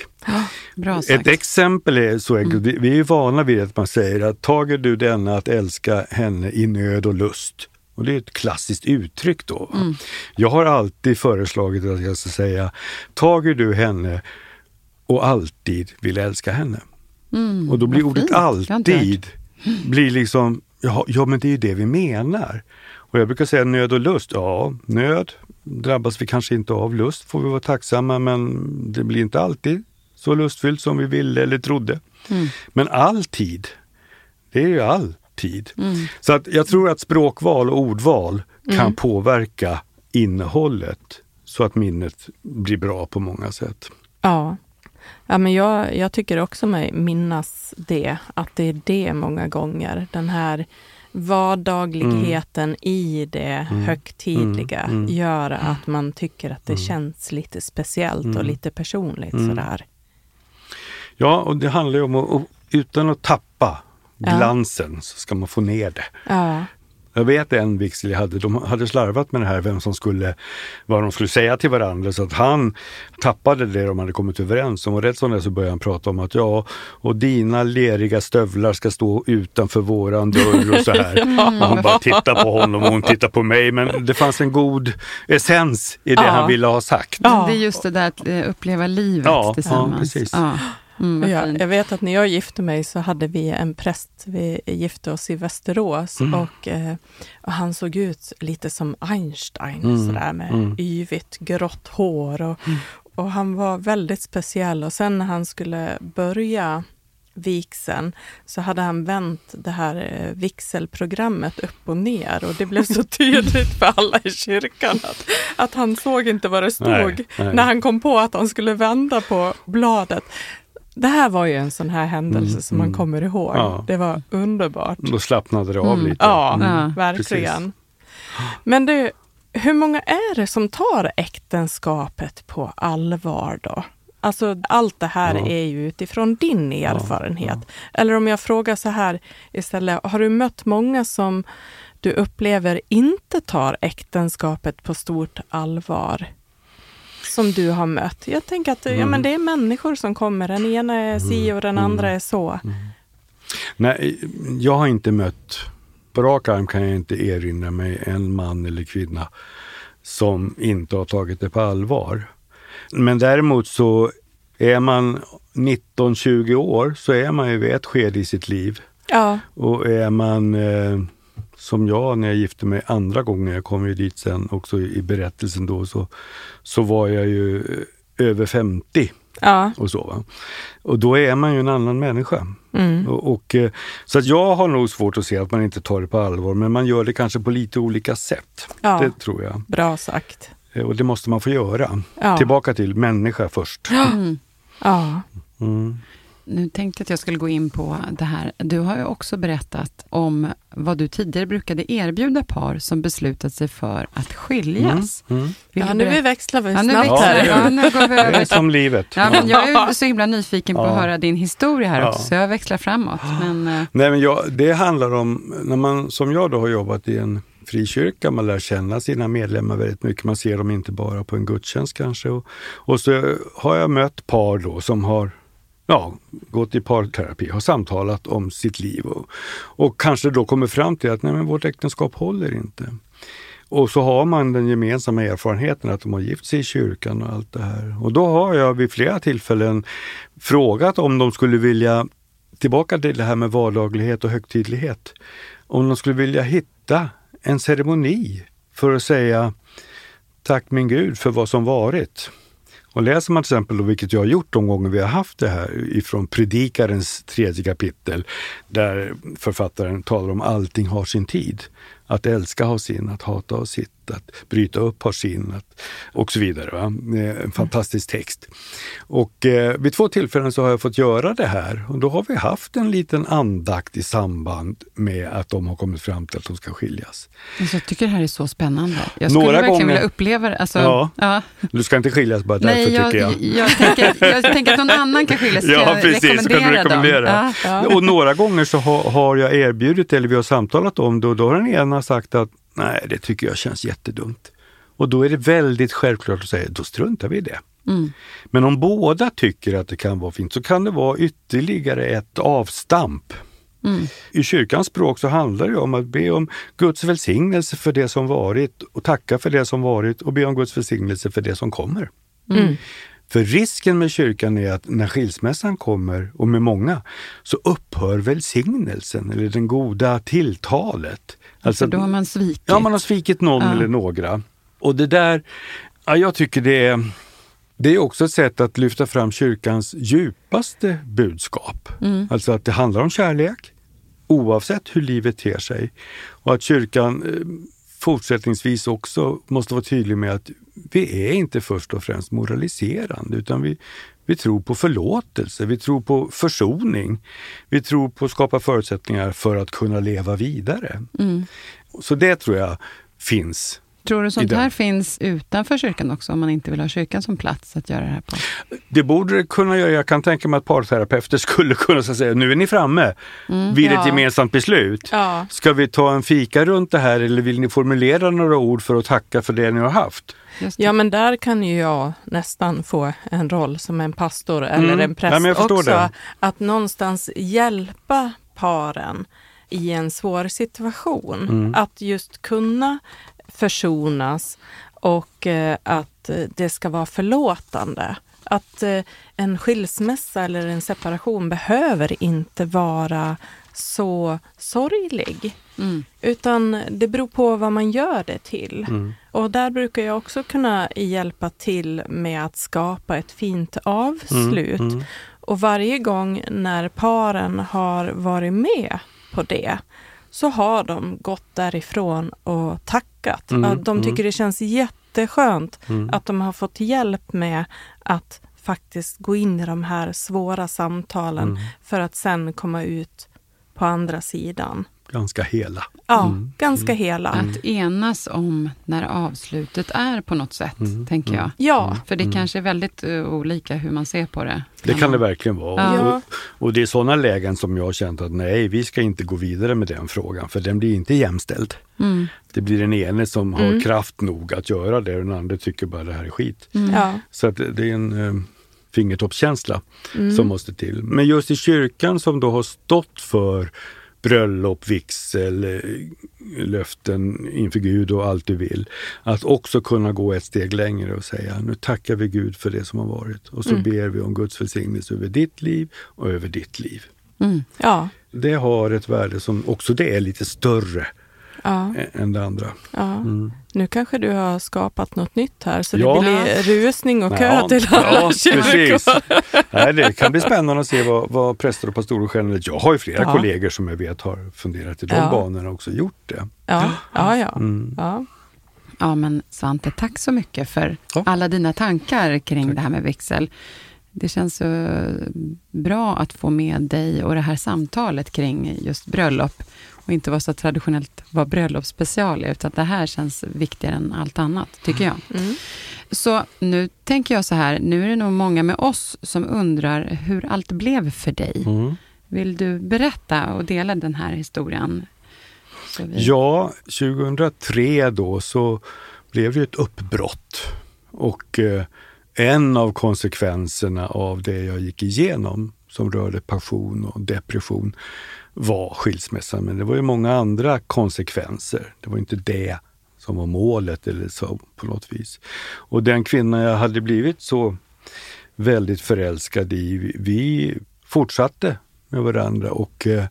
Sagt. Ett exempel är så enkelt, vi- vi är vana vid att man säger att tager du denna att älska henne i nöd och lust. Och det är ett klassiskt uttryck då. va? Jag har alltid föreslagit att jag ska säga, tager du henne och alltid vill älska henne. Mm, Och då blir ordet fint. Alltid, blir liksom, ja, ja men det är ju det vi menar. Och jag brukar säga nöd och lust, ja nöd drabbas vi kanske inte av, lust får vi vara tacksamma men det blir inte alltid så lustfyllt som vi ville eller trodde. Mm. Men all tid, det är ju all tid. Mm. Så att jag tror att språkval och ordval kan påverka innehållet så att minnet blir bra på många sätt. Ja. Ja, men jag, jag tycker också mig minnas det, att det är det många gånger. Den här vardagligheten i det högtidliga Mm. Mm. gör att man tycker att det känns lite speciellt och Mm. lite personligt Mm. sådär. Ja, och det handlar ju om att, utan att tappa Ja. glansen så ska man få ner det. Ja. Jag vet en vigsel jag hade, de hade slarvat med det här, vem som skulle, vad de skulle säga till varandra. Så att han tappade det de hade kommit överens om. Och rätt som det så började han prata om att ja, och dina leriga stövlar ska stå utanför våran dörr och så här. [laughs] Och hon bara tittar på honom och hon tittar på mig. Men det fanns en god essens i det Ja. han ville ha sagt. Ja. Det är just det där att eh, uppleva livet Ja, tillsammans. ja, precis. Mm, vad Ja, fint. jag vet att när jag gifte mig så hade vi en präst, vi gifte oss i Västerås Mm. och, eh, och han såg ut lite som Einstein, Mm, sådär med mm. yvigt grått hår och, och han var väldigt speciell och sen när han skulle börja vigseln så hade han vänt det här eh, vigselprogrammet upp och ner och det blev så [laughs] tydligt för alla i kyrkan att, att han såg inte vad det stod Nej, nej. när han kom på att han skulle vända på bladet. Det här var ju en sån här händelse Mm, som man mm. kommer ihåg. Ja. Det var underbart. Då slappnade det av Mm. Ja, Ja, verkligen. Men du, hur många är det som tar äktenskapet på allvar då? Alltså allt det här Ja. är ju utifrån din erfarenhet. Eller om jag frågar så här istället, har du mött många som du upplever inte tar äktenskapet på stort allvar? Som du har mött. Jag tänker att ja, Mm. men det är människor som kommer. Den ena är si och den andra är så. Nej, jag har inte mött, på rak arm kan jag inte erinra mig en man eller kvinna som inte har tagit det på allvar. Men däremot så är man 19-20 år så är man ju vid ett skede i sitt liv. Ja. Och är man eh, som jag när jag gifte mig andra gången, jag kom ju dit sen också i berättelsen då, så, så var jag ju eh, över 50 Ja. och så. Va? Och då är man ju en annan människa. Mm. Och, och, eh, så att jag har nog svårt att se att man inte tar det på allvar, men man gör det kanske på lite olika sätt. Ja. Det tror jag. Bra sagt. Eh, Och det måste man få göra. Ja. Tillbaka till människa först. Mm. Ja. Mm. Nu tänkte jag att jag skulle gå in på det här. Du har ju också berättat om vad du tidigare brukade erbjuda par som beslutat sig för att skiljas. Mm. Vill ja, nu berätta- växlar vi Ja, nu snabbt Ja, det det. gör Ja, vi. nu går vi Det över är som livet. Ja, men jag är så himla nyfiken på att Ja. höra din historia här Ja. också, så jag växlar framåt. Men, eh, Nej, men jag, det handlar om, när man som jag då har jobbat i en frikyrka, man lär känna sina medlemmar väldigt mycket. Man ser dem inte bara på en gudstjänst kanske. Och, och så har jag mött par då som har ja, gått i parterapi, har samtalat om sitt liv och, och kanske då kommer fram till att nej, men vårt äktenskap håller inte. Och så har man den gemensamma erfarenheten att de har gift sig i kyrkan och allt det här. Och då har jag vid flera tillfällen frågat om de skulle vilja, tillbaka till det här med vardaglighet och högtidlighet, om de skulle vilja hitta en ceremoni för att säga tack min Gud för vad som varit. Och läser man till exempel, då, vilket jag har gjort de gånger vi har haft det här, ifrån Predikarens tredje kapitel, där författaren talar om allting har sin tid. Att älska har sin, att hata har sitt, att bryta upp har sin och så vidare. Va? Eh, En fantastisk text. Och eh, vid två tillfällen så har jag fått göra det här och då har vi haft en liten andakt i samband med att de har kommit fram till att de ska skiljas. alltså, jag tycker det här är så spännande. Jag skulle Några verkligen gånger- vilja uppleva det. Alltså, Ja. ja. Du ska inte skiljas bara därför Nej, jag, tycker jag. jag. tänker, jag tänker att någon annan kan skiljas. Ska Ja, precis. Ska du rekommendera rekommendera? Ja. Och några gånger så har, har jag erbjudit eller vi har samtalat om det och då har den ena sagt att nej, det tycker jag känns jättedumt. Och då är det väldigt självklart att säga, då struntar vi i det. Mm. Men om båda tycker att det kan vara fint så kan det vara ytterligare ett avstamp. Mm. I kyrkans språk så handlar det om att be om Guds välsignelse för det som varit och tacka för det som varit och be om Guds välsignelse för det som kommer. Mm. För risken med kyrkan är att när skilsmässan kommer, och med många, så upphör välsignelsen eller den goda tilltalet. Alltså, då har man svikit. Ja, man har svikit någon Ja. eller några. Och det där, ja, jag tycker det är, det är också ett sätt att lyfta fram kyrkans djupaste budskap. Mm. Alltså att det handlar om kärlek, oavsett hur livet ter sig. Och att kyrkan eh, fortsättningsvis också måste vara tydlig med att vi är inte först och främst moraliserande utan vi, vi tror på förlåtelse, vi tror på försoning. Vi tror på att skapa förutsättningar för att kunna leva vidare. Mm. Så det tror jag finns. Tror du sånt här finns utanför kyrkan också, om man inte vill ha kyrkan som plats att göra det här på? Det borde det kunna göra. Jag kan tänka mig att parterapeuter [laughs] skulle kunna säga, nu är ni framme vid ett Ja. gemensamt beslut. Ja. Ska vi ta en fika runt det här eller vill ni formulera några ord för att tacka för det ni har haft? Ja, men där kan ju jag nästan få en roll som en pastor eller Mm. en präst Ja, men jag förstår också. det. Att någonstans hjälpa paren i en svår situation. Mm. Att just kunna försonas och eh, att eh, det ska vara förlåtande. Att eh, en skilsmässa eller en separation behöver inte vara så sorglig. Mm. Utan det beror på vad man gör det till. Mm. Och där brukar jag också kunna hjälpa till med att skapa ett fint avslut. Mm. Och varje gång när paren har varit med på det så har de gått därifrån och tackat. Mm, Att de tycker det känns jätteskönt Mm. att de har fått hjälp med att faktiskt gå in i de här svåra samtalen Mm. för att sen komma ut på andra sidan. Ganska hela. Ja, Mm. ganska hela. Att enas om när avslutet är på något sätt, Mm. tänker jag. Ja, För det kanske är väldigt eh, olika hur man ser på det. Det kan det verkligen vara. Ja. Och, och det är sådana lägen som jag har känt att nej, vi ska inte gå vidare med den frågan för den blir inte jämställd. Mm. Det blir den ene som har Mm. kraft nog att göra det och den andra tycker bara det här är skit. Mm. ja. Så att det det är en eh, fingertoppskänsla Mm. som måste till. Men just i kyrkan som då har stått för bröllop, vigsel, löften inför Gud och allt du vill. Att också kunna gå ett steg längre och säga nu tackar vi Gud för det som har varit och så Mm. ber vi om Guds välsignelse över ditt liv och över ditt liv. Mm. Ja, Det har ett värde som också det är lite större ja, än det andra. ja. Mm. Nu kanske du har skapat något nytt här, så Ja. det blir rusning och kö Ja, till alla ja, kyrkor. precis. Nej, det kan bli spännande att se vad, vad präster och pastorer generellt... Jag har ju flera Ja. kollegor som jag vet har funderat i de Ja. banorna och också gjort det. Ja, ja, ja. Mm. ja. Ja, men Svante, tack så mycket för Ja. alla dina tankar kring Tack. det här med vigsel. Det känns så bra att få med dig och det här samtalet kring just bröllop och inte vara så traditionellt vara bröllopsspecial, utan det här känns viktigare än allt annat, tycker jag. Mm. Så nu tänker jag så här, nu är det nog många med oss som undrar hur allt blev för dig. Mm. Vill du berätta och dela den här historien? Så vi- Ja, 2003 då så blev det ett uppbrott. Och eh, en av konsekvenserna av det jag gick igenom som rörde passion och depression var skilsmässan. Men det var ju många andra konsekvenser. Det var inte det som var målet eller så på något vis. Och den kvinna jag hade blivit så väldigt förälskad i, vi- fortsatte med varandra och eh,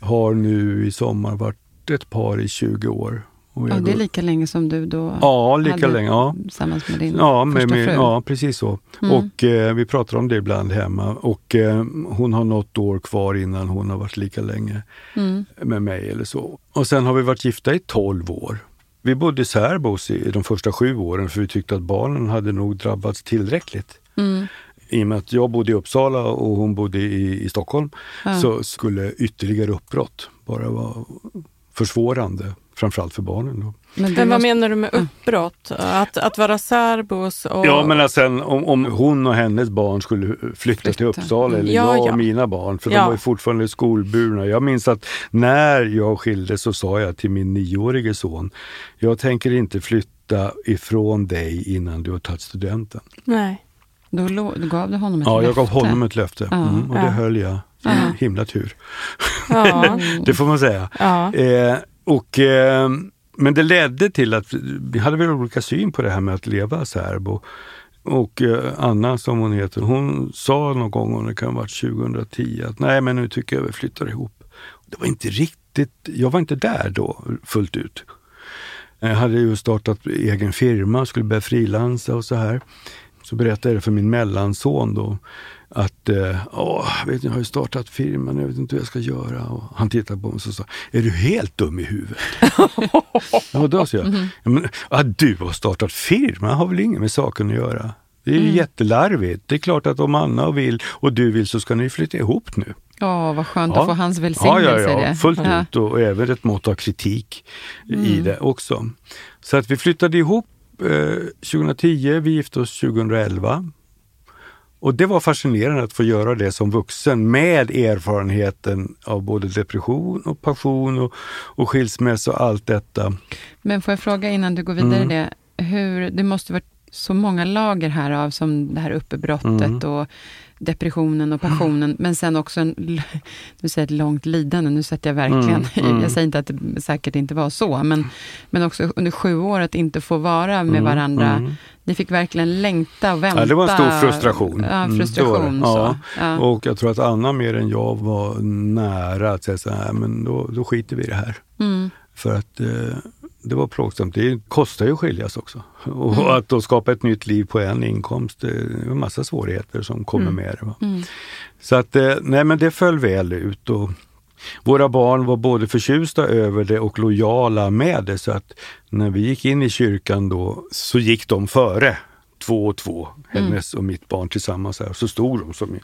har nu i sommar varit ett par i 20 år. Och Ja, det är lika länge som du då Ja, lika länge. Ja. tillsammans med din Ja, med, första med, fru. ja, precis så. Mm. Och eh, vi pratar om det ibland hemma. Och eh, hon har något år kvar innan hon har varit lika länge Mm. med mig eller så. Och sen har vi varit gifta i 12 år. Vi bodde särbos i de första sju åren för vi tyckte att barnen hade nog drabbats tillräckligt. Mm. I och med att jag bodde i Uppsala och hon bodde i, i Stockholm Ja. så skulle ytterligare uppbrott bara vara försvårande, framförallt för barnen. Då. Men, Men vad menar du med uppbrott? Att, att vara särbos och... Ja, men alltså, sen, om, om hon och hennes barn skulle flytta, Flytta. till Uppsala eller Ja, jag ja. och mina barn, för Ja. de var ju fortfarande skolburna. Jag minns att när jag skildes så sa jag till min nioårige son, jag tänker inte flytta ifrån dig innan du har tagit studenten. Nej. Då, lo- då gav du honom ett Ja, jag löfte. gav honom ett löfte Ja. mm, och det Ja. höll jag. Ja. Himla tur. Ja. [laughs] Det får man säga. ja. Eh, och, eh, men det ledde till att vi hade väl olika syn på det här med att leva särbo. Och eh, Anna som hon heter, hon sa någon gång, och det kan ha varit 2010, att nej men nu tycker jag vi flyttar ihop. Det var inte riktigt, jag var inte där då fullt ut. Jag hade ju startat egen firma, skulle börja frilansa och så här. Så berättade jag det för min mellanson då. Att, eh, åh, vet ni, jag har ju startat firman, jag vet inte hur jag ska göra. Och han tittade på mig och sa, är du helt dum i huvudet? [laughs] ja, då sa jag, ja, men, att du har startat firma har väl inget med saken att göra. Det är ju jättelarvigt. Det är klart att om Anna vill och du vill så ska ni flytta ihop nu. Ja, vad skönt Ja. att få hans Ja, välsignelse ja, ja, det. fullt Ja. ut och även ett mått av kritik i det också. Så att vi flyttade ihop 2010, vi gifte oss 2011. Och det var fascinerande att få göra det som vuxen med erfarenheten av både depression och passion och, och skilsmässa och allt detta. Men får jag fråga innan du går vidare Mm. det, hur, det måste varit så många lager här av som det här uppbrottet Mm. och depressionen och passionen, men sen också en, du säger ett långt lidande, nu sätter jag verkligen Mm, mm. jag säger inte att det säkert inte var så, men, men också under sju år att inte få vara med Mm, varandra. mm. Ni fick verkligen längta och vänta. Ja, det var en stor frustration. Ja, Mm, frustration. så. Ja. Och jag tror att Anna mer än jag var nära att säga så här, men då, då skiter vi i det här. Mm. För att eh, det var plågsamt. Det kostar ju att skiljas också. Och Mm. att då skapa ett nytt liv på en inkomst, det är en massa svårigheter som kommer med det. Mm. Så att, eh, nej men det föll väl ut. Och våra barn var både förtjusta över det och lojala med det. Så att när vi gick in i kyrkan då så gick de före. Två och två, hennes och mitt barn tillsammans. Här. Så stod de som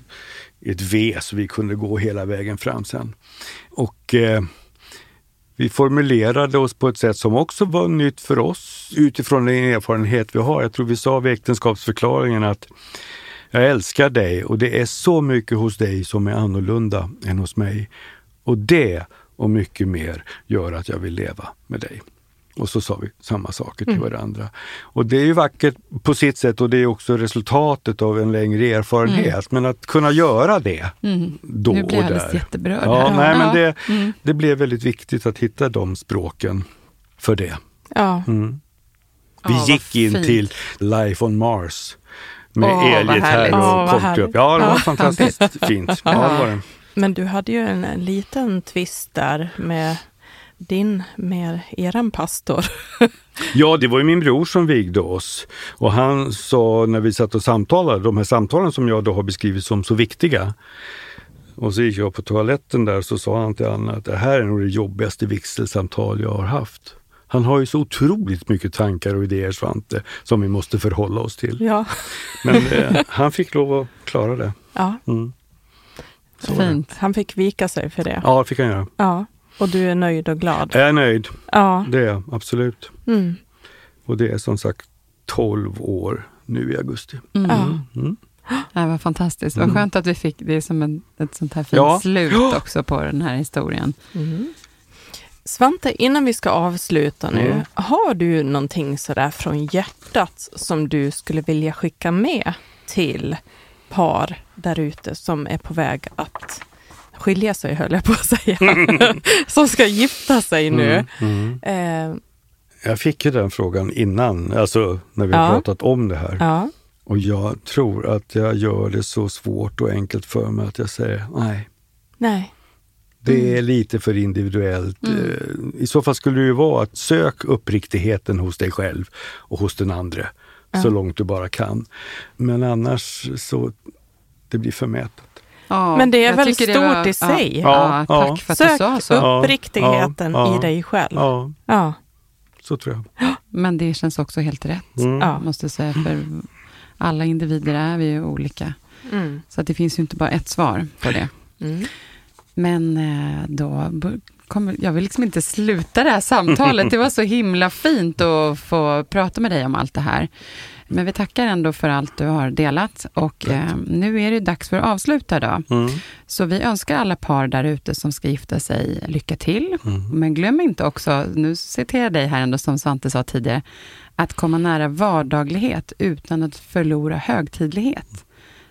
i ett V så vi kunde gå hela vägen fram sen. Och eh, vi formulerade oss på ett sätt som också var nytt för oss utifrån den erfarenhet vi har. Jag tror vi sa vid äktenskapsförklaringen att jag älskar dig och det är så mycket hos dig som är annorlunda än hos mig. Och det och mycket mer gör att jag vill leva med dig. Och så sa vi samma saker till mm. varandra. Och det är ju vackert på sitt sätt och det är också resultatet av en längre erfarenhet. Mm. Men att kunna göra det mm. då och där. Nu blir jag alldeles jätteberörd. Ja, ja, nej, men det, mm. det blev väldigt viktigt att hitta de språken för det. Ja. Mm. Vi ja, gick in fint. till Life on Mars med oh, elgitarr och folkgrupp. Ja, det var fantastiskt fint. Ja, det var det. Men du hade ju en, en liten twist där med din, med eran pastor. [laughs] ja, det var ju min bror som vigde oss. Och han sa när vi satt och samtalade, de här samtalen som jag då har beskrivit som så viktiga. Och så gick jag på toaletten där så sa han till Anna att det här är nog det jobbigaste vigselsamtal jag har haft. Han har ju så otroligt mycket tankar och idéer Svante som vi måste förhålla oss till. Ja. Men eh, han fick lov att klara det. Ja. Mm. Fint. Han fick vika sig för det. Ja, det fick han göra. Ja. Och du är nöjd och glad? Jag är nöjd. Ja. Det är jag absolut. Mm. Och det är som sagt 12 år nu i augusti. Mm. Ja. Mm. Det var fantastiskt. Vad mm. skönt att vi fick det som en, ett sånt här fint ja. slut också på den här historien. Mm. Svante, innan vi ska avsluta nu, mm. har du någonting sådär från hjärtat som du skulle vilja skicka med till par där ute som är på väg att skilja sig, höll jag på att säga, [laughs] som ska gifta sig nu. Mm, mm. Eh. Jag fick ju den frågan innan, alltså när vi ja. pratat om det här. Ja. Och jag tror att jag gör det så svårt och enkelt för mig att jag säger nej. Nej. Det är mm. lite för individuellt. Mm. Eh, I så fall skulle det ju vara att sök uppriktigheten hos dig själv och hos den andra ja. så långt du bara kan. Men annars så, det blir förmätet. Ja, Men det är väl stort var, i sig? Ja, ja, tack för att Sök du sa så. uppriktigheten i dig själv. Ja. så tror jag. Men det känns också helt rätt, mm. måste jag säga. För alla individer är vi ju olika. Mm. Så att det finns ju inte bara ett svar på det. Mm. Men eh, då kommer, jag vill liksom inte sluta det här samtalet. Det var så himla fint att få prata med dig om allt det här. Men vi tackar ändå för allt du har delat och eh, nu är det dags för att avsluta då. Mm. Så vi önskar alla par där ute som ska gifta sig lycka till. Mm. Men glöm inte också, nu citerar jag dig här ändå som Svante sa tidigare, att komma nära vardaglighet utan att förlora högtidlighet.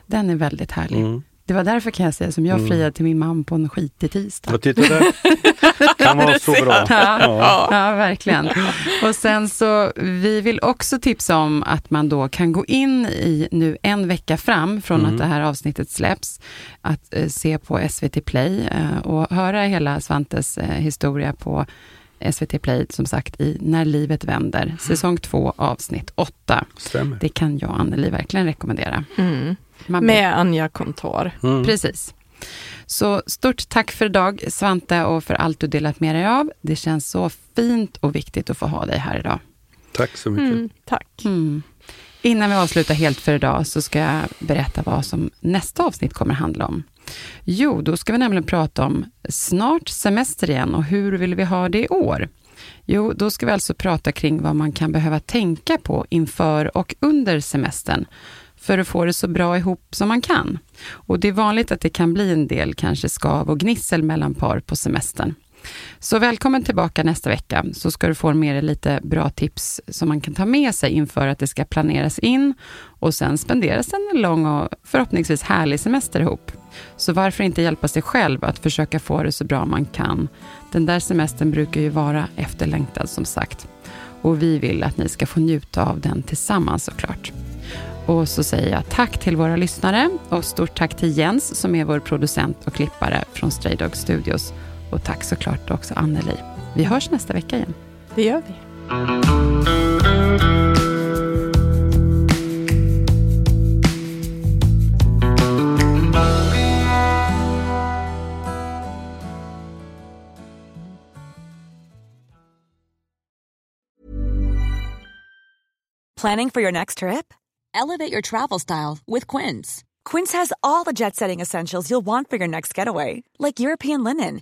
Den är väldigt härlig. Mm. Det var därför kan jag säga som jag mm. friade till min man på en skitig tisdag. Ja, titta där. [laughs] kan vara så bra. Ja, ja. ja, verkligen. Och sen så, vi vill också tipsa om att man då kan gå in i nu en vecka fram från mm. att det här avsnittet släpps, att eh, se på SVT Play eh, och höra hela Svantes eh, historia på SVT Play, som sagt, i När livet vänder, säsong två, avsnitt åtta. Stämmer. Det kan jag och Anneli verkligen rekommendera. Mm. Med Anja Kontor. Mm. Precis. Så stort tack för idag, Svante, och för allt du delat med dig av. Det känns så fint och viktigt att få ha dig här idag. Tack så mycket. Mm, tack. Mm. Innan vi avslutar helt för idag så ska jag berätta vad som nästa avsnitt kommer handla om. Jo, då ska vi nämligen prata om snart semester igen och hur vill vi ha det i år? Jo, då ska vi alltså prata kring vad man kan behöva tänka på inför och under semestern för att få det så bra ihop som man kan. Och det är vanligt att det kan bli en del kanske skav och gnissel mellan par på semestern. Så välkommen tillbaka nästa vecka, så ska du få med dig lite bra tips som man kan ta med sig inför att det ska planeras in och sen spenderas en lång och förhoppningsvis härlig semester ihop. Så varför inte hjälpa sig själv att försöka få det så bra man kan? Den där semestern brukar ju vara efterlängtad som sagt. Och vi vill att ni ska få njuta av den tillsammans såklart. Och så säger jag tack till våra lyssnare och stort tack till Jens som är vår producent och klippare från Stray Dog Studios. Och tack såklart också Anneli. Vi hörs nästa vecka igen. Det gör vi. Planning for your next trip? Elevate your travel style with Quince. Quince has all the jet setting essentials you'll want for your next getaway, like European linen